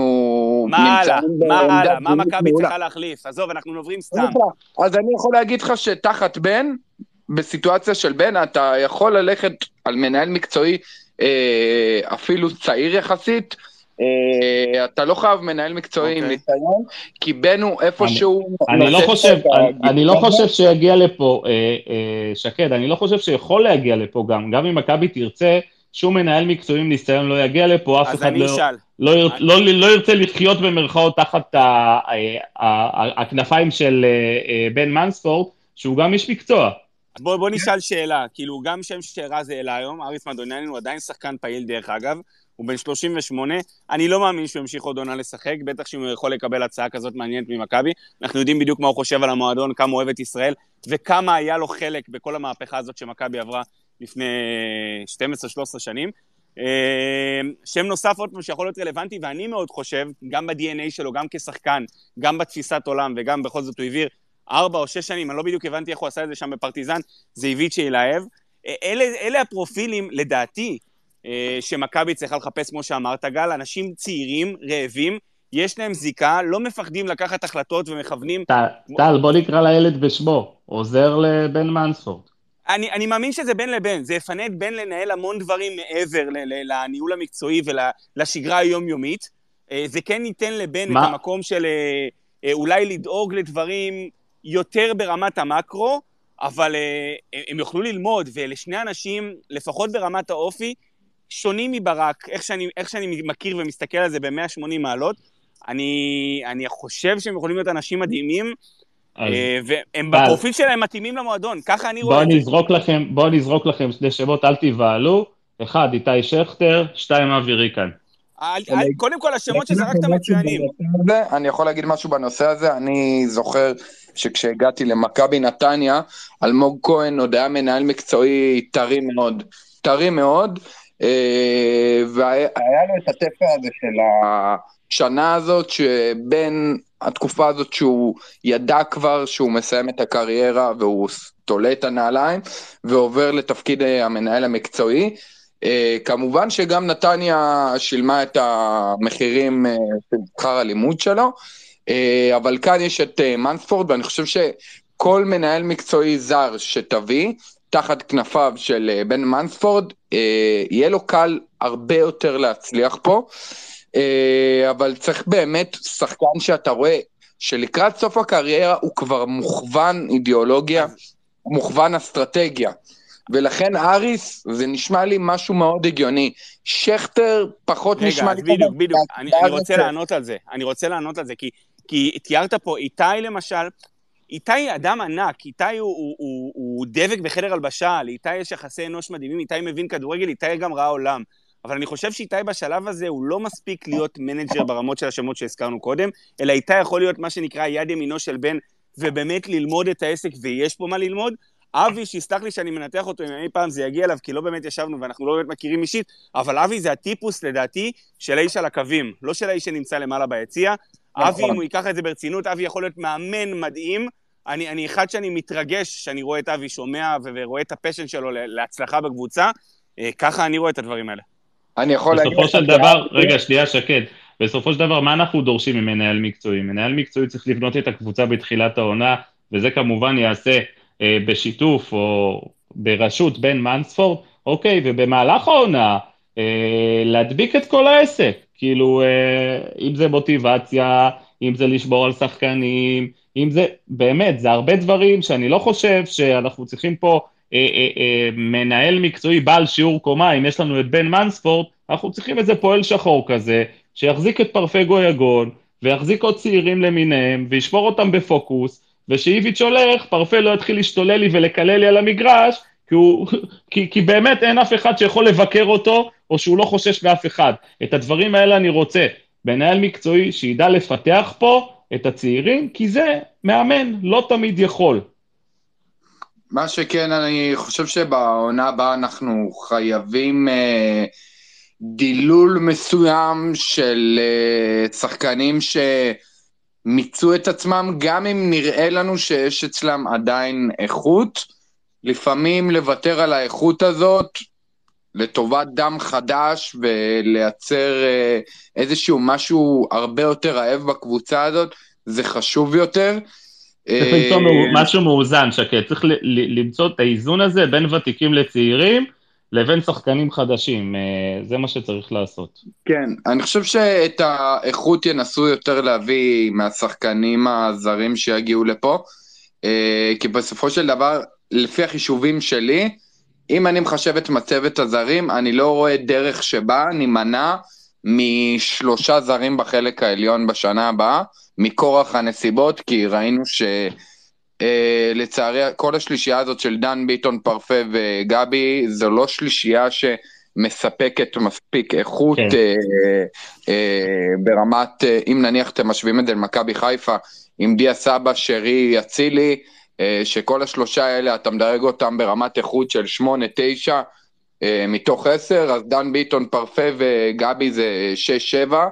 מה הלאה? מה הלאה? מה מכבי. צריכה להחליף? עזוב, אנחנו עוברים סתם. אז אני יכול להגיד לך שתחת בן, בסיטואציה של בן, אתה יכול ללכת על מנהל מקצועי אפילו צעיר יחסית, אה, אתה לא חייב מנהל מקצועי עם אוקיי. ניסיון, כי הוא איפשהו... אני לא נותן חושב, את ה- אני לא חושב שיגיע לפה, אה, אה, שקד, אני לא חושב שיכול להגיע לפה גם, גם אם מכבי תרצה, שום מנהל מקצועי עם ניסיון לא יגיע לפה, אף אז אחד לא. לא, לא, לא ירצה לחיות במרכאות תחת ה, ה, ה, ה, הכנפיים של אה, אה, בן מנספורד, שהוא גם איש מקצוע. אז בוא, בוא נשאל שאלה, כאילו גם שם שרז העלה היום, אריס מדוניאני הוא עדיין שחקן פעיל דרך אגב, הוא בן 38, אני לא מאמין שהוא ימשיך עוד עונה לשחק, בטח שהוא יכול לקבל הצעה כזאת מעניינת ממכבי, אנחנו יודעים בדיוק מה הוא חושב על המועדון, כמה הוא אוהב את ישראל, וכמה היה לו חלק בכל המהפכה הזאת שמכבי עברה לפני 12-13 שנים. אה, שם נוסף עוד פעם שיכול להיות רלוונטי, ואני מאוד חושב, גם ב-DNA שלו, גם כשחקן, גם בתפיסת עולם, וגם בכל זאת הוא העביר ארבע או שש שנים, אני לא בדיוק הבנתי איך הוא עשה את זה שם בפרטיזן, זה איביצ'ה אילהב. אה, אלה, אלה הפרופילים, לדעתי, אה, שמכבי צריכה לחפש, כמו שאמרת, גל, אנשים צעירים, רעבים, יש להם זיקה, לא מפחדים לקחת החלטות ומכוונים. טל, בוא נקרא לילד בשמו, עוזר לבן מנספורד. אני, אני מאמין שזה בין לבין, זה יפנה את בן לנהל המון דברים מעבר ל- ל- לניהול המקצועי ולשגרה היומיומית. אה, זה כן ייתן לבן מה? את המקום של אולי לדאוג לדברים יותר ברמת המקרו, אבל אה, הם- יוכלו ללמוד, ולשני אנשים, לפחות ברמת האופי, שונים מברק, איך שאני, איך שאני מכיר ומסתכל על זה ב-180 מעלות. אני, אני חושב שהם יכולים להיות אנשים מדהימים, אז אה, והם טל. בפרופיל שלהם מתאימים למועדון, ככה אני רואה בוא את זה. נזרוק לכם, בוא נזרוק לכם שני שמות, אל תיבהלו. אחד, איתי שכטר, שתיים, אבי ריקן. קודם כל, השמות שזרקת מצוינים. אני יכול להגיד משהו בנושא הזה, אני זוכר שכשהגעתי למכבי נתניה, אלמוג כהן עוד היה מנהל מקצועי טרי מאוד, טרי מאוד, אה, והיה לו את התפר הזה של השנה הזאת, שבין התקופה הזאת שהוא ידע כבר שהוא מסיים את הקריירה והוא תולה את הנעליים, ועובר לתפקיד אה, המנהל המקצועי. Uh, כמובן שגם נתניה שילמה את המחירים uh, של שכר הלימוד שלו, uh, אבל כאן יש את מנספורד, ואני חושב שכל מנהל מקצועי זר שתביא, תחת כנפיו של בן מנספורד, יהיה לו קל הרבה יותר להצליח פה, אבל צריך באמת שחקן שאתה רואה שלקראת סוף הקריירה הוא כבר מוכוון אידיאולוגיה, מוכוון אסטרטגיה. ולכן אריס, זה נשמע לי משהו מאוד הגיוני. שכטר פחות נשמע רגע, לי... אז בדיוק, בדיוק. אני, אני רוצה לענות על זה. אני רוצה לענות על זה, כי, כי תיארת פה, איתי למשל, איתי אדם ענק, איתי הוא, הוא, הוא, הוא דבק בחדר הלבשה, לאיתי יש יחסי אנוש מדהימים, איתי מבין כדורגל, איתי גם ראה עולם. אבל אני חושב שאיתי בשלב הזה הוא לא מספיק להיות מנג'ר ברמות של השמות שהזכרנו קודם, אלא איתי יכול להיות מה שנקרא יד ימינו של בן, ובאמת ללמוד את העסק, ויש פה מה ללמוד. אבי, שיסלח לי שאני מנתח אותו, אם אי פעם זה יגיע אליו, כי לא באמת ישבנו ואנחנו לא באמת מכירים אישית, אבל אבי זה הטיפוס, לדעתי, של האיש על הקווים, לא של האיש שנמצא למעלה ביציע. אבי, אם הוא ייקח את זה ברצינות, אבי יכול להיות מאמן מדהים. אני, אני אחד שאני מתרגש שאני רואה את אבי שומע ורואה את הפשן שלו להצלחה בקבוצה. אה, ככה אני רואה את הדברים האלה. אני יכול להגיד... בסופו של דבר, רגע, שנייה, שקד. בסופו של דבר, מה אנחנו דורשים ממנהל מקצועי? מנהל מקצועי צריך לבנות את הקבוצה בתחילת העונה, וזה כמובן ייעשה אה, בשיתוף או בראשות בן מנספורד, אוקיי, ובמהלך העונה, אה, להדביק את כל העסק. כאילו, אה, אם זה מוטיבציה, אם זה לשבור על שחקנים, אם זה, באמת, זה הרבה דברים שאני לא חושב שאנחנו צריכים פה אה, אה, אה, מנהל מקצועי בעל שיעור קומה, אם יש לנו את בן מנספורד, אנחנו צריכים איזה פועל שחור כזה, שיחזיק את פרפגו יגון, ויחזיק עוד צעירים למיניהם, וישמור אותם בפוקוס, ושאיביץ' הולך, פרפה לא יתחיל להשתולל לי ולקלל לי על המגרש, כי, הוא, כי, כי באמת אין אף אחד שיכול לבקר אותו, או שהוא לא חושש מאף אחד. את הדברים האלה אני רוצה. מנהל מקצועי שידע לפתח פה את הצעירים, כי זה מאמן, לא תמיד יכול. מה שכן, אני חושב שבעונה הבאה אנחנו חייבים אה, דילול מסוים של אה, שחקנים שמיצו את עצמם, גם אם נראה לנו שיש אצלם עדיין איכות, לפעמים לוותר על האיכות הזאת לטובת דם חדש ולייצר אה, איזשהו משהו הרבה יותר רעב בקבוצה הזאת, זה חשוב יותר. צריך למצוא משהו מאוזן, שקט. צריך למצוא את האיזון הזה בין ותיקים לצעירים לבין שחקנים חדשים. אה, זה מה שצריך לעשות. כן, אני חושב שאת האיכות ינסו יותר להביא מהשחקנים הזרים שיגיעו לפה, אה, כי בסופו של דבר, לפי החישובים שלי, אם אני מחשב את מצבת הזרים, אני לא רואה דרך שבה נימנע משלושה זרים בחלק העליון בשנה הבאה, מכורח הנסיבות, כי ראינו שלצערי uh, כל השלישייה הזאת של דן ביטון, פרפה וגבי, זו לא שלישייה שמספקת מספיק איכות כן. uh, uh, ברמת, uh, אם נניח אתם משווים את זה למכבי חיפה, עם דיה סבא, שרי, אצילי, uh, שכל השלושה האלה אתה מדרג אותם ברמת איכות של 8-9, אה, מתוך עשר, אז דן ביטון, פרפה וגבי זה שש, שבע,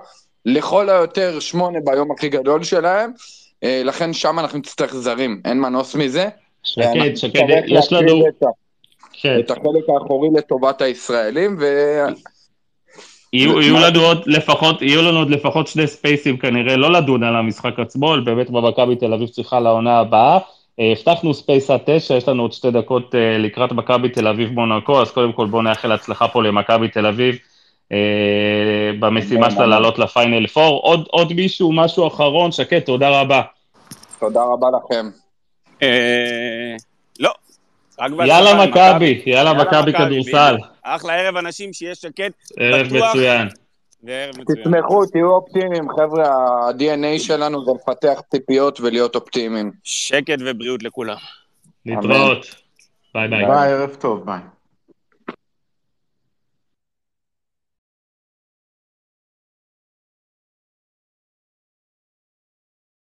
לכל היותר שמונה ביום הכי גדול שלהם, אה, לכן שם אנחנו נצטרך זרים, אין מנוס מזה. שקד, שקד, יש לנו... את, כן. את החלק האחורי לטובת הישראלים, ו... יהיו, יהיו לנו עוד לפחות, יהיו לנו עוד לפחות שני ספייסים כנראה, לא לדון על המשחק עצמו, באמת במכבי תל אביב צריכה לעונה הבאה. אה, הבטחנו space עד תשע, יש לנו עוד שתי דקות אה, לקראת מכבי תל אביב מונקו, אז קודם כל בואו נאחל הצלחה פה למכבי תל אביב אה, במשימה שלה לעלות לפיינל 4. עוד, עוד מישהו, משהו אחרון, שקד, תודה רבה. תודה רבה לכם. לא. יאללה מכבי, יאללה מכבי כדורסל. אחלה ערב אנשים, שיהיה שקט, ערב מצוין. תתמכו, תהיו אופטימיים, חבר'ה, ה-DNA שלנו זה לפתח ציפיות ולהיות אופטימיים. שקט ובריאות לכולם. להתראות. ביי ביי. ביי, ערב טוב, ביי.